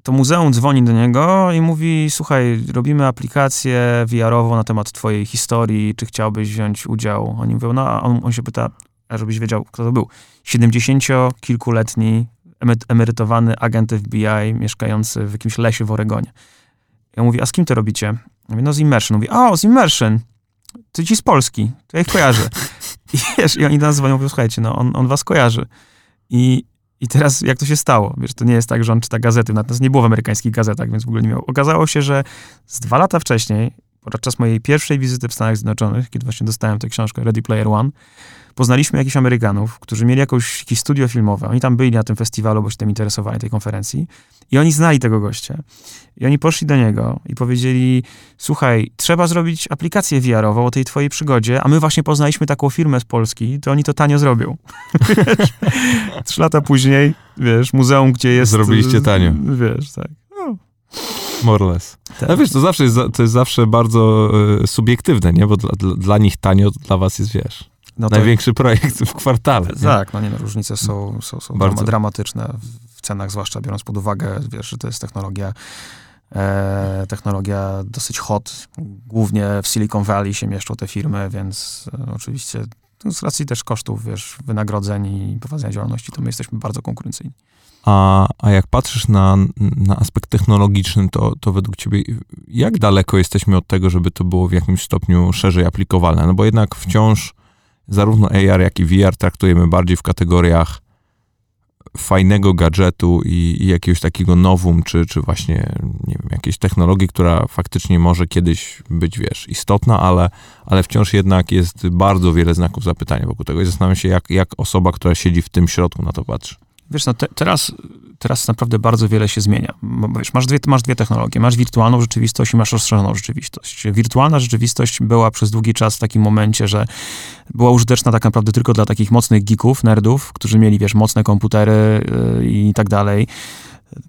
to muzeum dzwoni do niego i mówi, słuchaj, robimy aplikację VR-ową na temat twojej historii, czy chciałbyś wziąć udział? Oni mówią, no, a on, on się pyta, żebyś wiedział, kto to był. 70-kilkuletni emerytowany agent FBI mieszkający w jakimś lesie w Oregonie. Ja mówię, a z kim to robicie? Mówię, no z Immersion. Mówi, o, z Immersion. To ci z Polski. To ja ich kojarzę. I, wiesz, i oni do nas dzwonią, mówią, słuchajcie, no on, on was kojarzy. I, I teraz jak to się stało? Wiesz, to nie jest tak, że on czyta gazety, natomiast nie było w amerykańskich gazetach, więc w ogóle nie miał. Okazało się, że z dwa lata wcześniej, podczas mojej pierwszej wizyty w Stanach Zjednoczonych, kiedy właśnie dostałem tę książkę Ready Player One, poznaliśmy jakichś Amerykanów, którzy mieli jakąś, jakieś studio filmowe. Oni tam byli na tym festiwalu, bo się tym interesowali, tej konferencji. I oni znali tego gościa. I oni poszli do niego i powiedzieli, słuchaj, trzeba zrobić aplikację VR-ową o tej twojej przygodzie, a my właśnie poznaliśmy taką firmę z Polski, to oni to tanio zrobią. Trzy lata później, wiesz, muzeum, gdzie jest...
Zrobiliście tanio.
Wiesz, tak. No.
More or less. Tak. No wiesz, to zawsze jest, to jest zawsze bardzo y, subiektywne, nie? Bo dla, dla, dla nich tanio, dla was jest, wiesz no Największy projekt w kwartale. Nie?
Tak, no nie no, różnice są, są, są Bardzo. dramatyczne w cenach, zwłaszcza biorąc pod uwagę, wiesz, że to jest technologia e, technologia dosyć hot. Głównie w Silicon Valley się mieszczą te firmy, więc e, oczywiście no, z racji też kosztów, wiesz, wynagrodzeń i prowadzenia działalności, to my jesteśmy bardzo konkurencyjni.
A, a jak patrzysz na, na aspekt technologiczny, to, to według ciebie jak daleko jesteśmy od tego, żeby to było w jakimś stopniu szerzej aplikowalne? No bo jednak wciąż zarówno AR, jak i VR traktujemy bardziej w kategoriach fajnego gadżetu i, i, jakiegoś takiego nowum, czy, czy właśnie, nie wiem, jakiejś technologii, która faktycznie może kiedyś być, wiesz, istotna, ale, ale wciąż jednak jest bardzo wiele znaków zapytania wokół tego i zastanawiam się, jak, jak osoba, która siedzi w tym środku na to patrzy.
Wiesz, no te, teraz, teraz naprawdę bardzo wiele się zmienia. Wiesz, masz, dwie, masz dwie technologie. Masz wirtualną rzeczywistość i masz rozszerzoną rzeczywistość. Wirtualna rzeczywistość była przez długi czas w takim momencie, że była użyteczna tak naprawdę tylko dla takich mocnych geeków, nerdów, którzy mieli, wiesz, mocne komputery yy, i tak dalej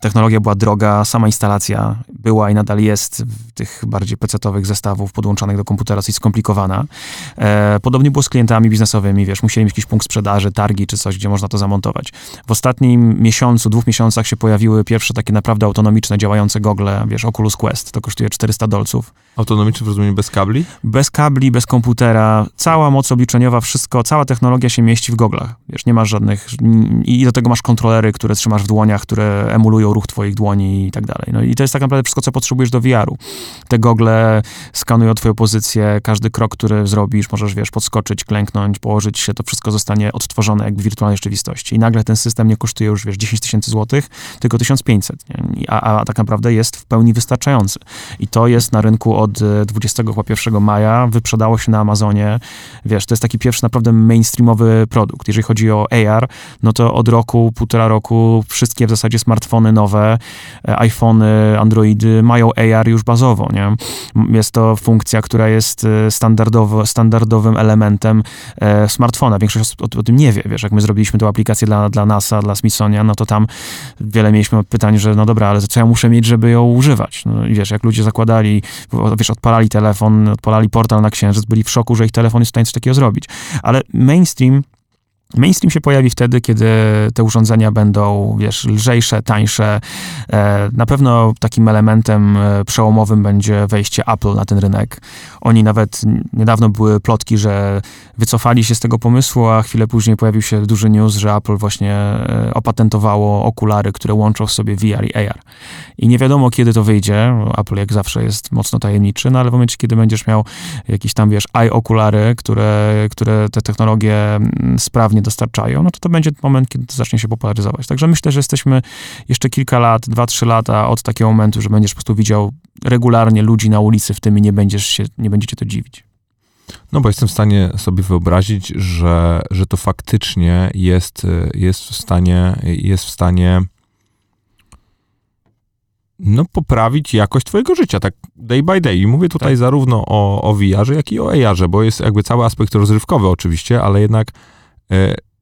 Technologia była droga, sama instalacja była i nadal jest w tych bardziej pecetowych zestawów podłączanych do komputera dosyć skomplikowana. E, podobnie było z klientami biznesowymi, wiesz, musieli mieć jakiś punkt sprzedaży, targi czy coś, gdzie można to zamontować. W ostatnim miesiącu, dwóch miesiącach się pojawiły pierwsze takie naprawdę autonomiczne, działające gogle, wiesz, Oculus Quest, to kosztuje 400 dolców.
Autonomiczne w rozumieniu bez kabli?
Bez kabli, bez komputera, cała moc obliczeniowa, wszystko, cała technologia się mieści w goglach, wiesz, nie masz żadnych, i do tego masz kontrolery, które trzymasz w dłoniach, które emulują emulują ruch twoich dłoni i tak dalej. No i to jest tak naprawdę wszystko, co potrzebujesz do VR-u. Te gogle skanują twoją pozycję, każdy krok, który zrobisz, możesz, wiesz, podskoczyć, klęknąć, położyć się, to wszystko zostanie odtworzone jak w wirtualnej rzeczywistości. I nagle ten system nie kosztuje już, wiesz, 10 tysięcy złotych, tylko 1500, nie? A, a tak naprawdę jest w pełni wystarczający. I to jest na rynku od 21 maja, wyprzedało się na Amazonie, wiesz, to jest taki pierwszy naprawdę mainstreamowy produkt. Jeżeli chodzi o AR, no to od roku, półtora roku wszystkie w zasadzie smartfony smartfony nowe, e, iPhony, Androidy mają AR już bazowo, nie? Jest to funkcja, która jest e, standardowo, standardowym elementem e, smartfona. Większość o, o, tym nie wie, wiesz, jak my zrobiliśmy tę aplikację dla, dla NASA, dla Smithsonian, no to tam wiele mieliśmy pytań, że no dobra, ale co ja muszę mieć, żeby ją używać? No wiesz, jak ludzie zakładali, wiesz, odpalali telefon, odpalali portal na Księżyc, byli w szoku, że ich telefon jest w stanie coś takiego zrobić. Ale mainstream Mainstream się pojawi wtedy, kiedy te urządzenia będą, wiesz, lżejsze, tańsze. E, na pewno takim elementem e, przełomowym będzie wejście Apple na ten rynek. Oni nawet niedawno były plotki, że wycofali się z tego pomysłu, a chwilę później pojawił się duży news, że Apple właśnie e, opatentowało okulary, które łączą w sobie VR i AR. I nie wiadomo, kiedy to wyjdzie. Apple jak zawsze jest mocno tajemniczy, no ale w momencie, kiedy będziesz miał jakieś tam, wiesz, eye okulary, które, które te technologie sprawnie dostarczają, no to to będzie moment, kiedy to zacznie się popularyzować. Także myślę, że jesteśmy jeszcze kilka lat, dwa, trzy lata od takiego momentu, że będziesz po prostu widział regularnie ludzi na ulicy w tym i nie będziesz się, nie będziecie to dziwić.
No bo jestem w stanie sobie wyobrazić, że, że to faktycznie jest, jest w stanie, jest w stanie no, poprawić jakość twojego życia, tak day by day. I mówię tutaj tak. zarówno o, o VR-ze, jak i o AR-ze, bo jest jakby cały aspekt rozrywkowy oczywiście, ale jednak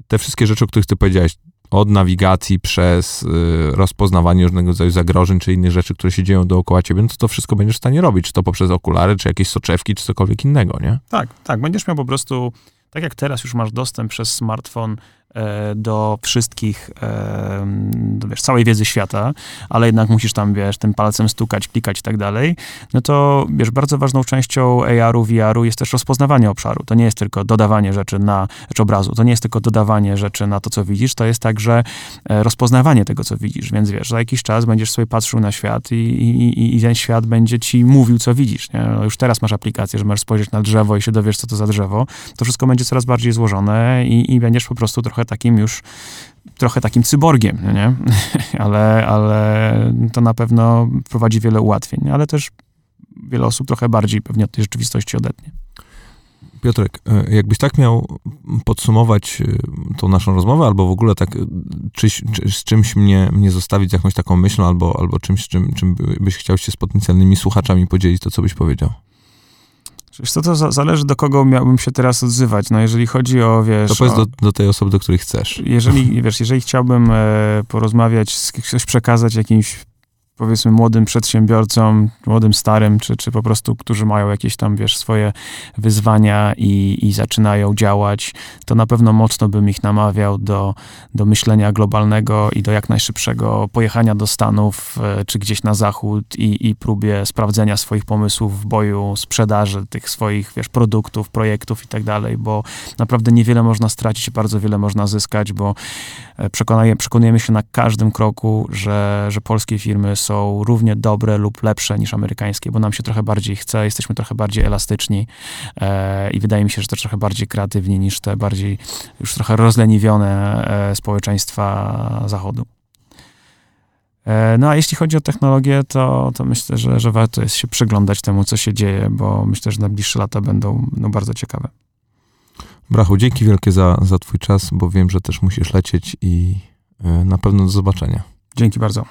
te wszystkie rzeczy, o których ty powiedziałeś, od nawigacji przez y, rozpoznawanie różnego rodzaju zagrożeń, czy innych rzeczy, które się dzieją dookoła ciebie, no to to wszystko będziesz w stanie robić, czy to poprzez okulary, czy jakieś soczewki, czy cokolwiek innego, nie?
Tak, tak. Będziesz miał po prostu, tak jak teraz już masz dostęp przez smartfon E, do wszystkich, e, do, wiesz, całej wiedzy świata, ale jednak musisz tam, wiesz, tym palcem stukać, klikać i tak dalej, no to, wiesz, bardzo ważną częścią AR-u, VR-u jest też rozpoznawanie obszaru. To nie jest tylko dodawanie rzeczy na, rzecz obrazu, to nie jest tylko dodawanie rzeczy na to, co widzisz, to jest także e, rozpoznawanie tego, co widzisz, więc wiesz, za jakiś czas będziesz sobie patrzył na świat i, i, i ten świat będzie ci mówił, co widzisz, nie? No już teraz masz aplikację, że możesz spojrzeć na drzewo i się dowiesz, co to za drzewo. To wszystko będzie coraz bardziej złożone i, i będziesz po prostu trochę takim już trochę takim cyborgiem, no nie? ale, ale to na pewno prowadzi wiele ułatwień, ale też wiele osób trochę bardziej pewnie od tej rzeczywistości odetnie.
Piotrek, e, jakbyś tak miał podsumować e, tą naszą rozmowę, albo w ogóle tak e, czy, czy, z czymś mnie, mnie zostawić, jakąś taką myślą, albo, albo czymś, czym, czym byś chciał się z potencjalnymi słuchaczami podzielić, to co byś powiedział?
Wiesz co, to zależy do kogo miałbym się teraz odzywać. No jeżeli chodzi o, wiesz...
To powiedz o, do, do, tej osoby, do której chcesz.
Jeżeli, wiesz, jeżeli chciałbym e, porozmawiać, coś przekazać jakimś powiedzmy młodym przedsiębiorcom, młodym, starym, czy, czy po prostu, którzy mają jakieś tam, wiesz, swoje wyzwania i, i zaczynają działać, to na pewno mocno bym ich namawiał do, do myślenia globalnego i do jak najszybszego pojechania do Stanów, e, czy gdzieś na zachód i, i próbie sprawdzenia swoich pomysłów w boju, sprzedaży tych swoich, wiesz, produktów, projektów i tak dalej, bo naprawdę niewiele można stracić, bardzo wiele można zyskać, bo e, przekonujemy się na każdym kroku, że, że polskie firmy są równie dobre lub lepsze niż amerykańskie, bo nam się trochę bardziej chce, jesteśmy trochę bardziej elastyczni e, i wydaje mi się, że też trochę bardziej kreatywni niż te bardziej już trochę rozleniwione e, społeczeństwa zachodu. E, no a jeśli chodzi o technologię, to, to myślę, że, że warto jest się przyglądać temu, co się dzieje, bo myślę, że najbliższe lata będą no, bardzo ciekawe.
Brachu, dzięki wielkie za, za twój czas, bo wiem, że też musisz lecieć i e, na pewno do zobaczenia.
Dzięki bardzo.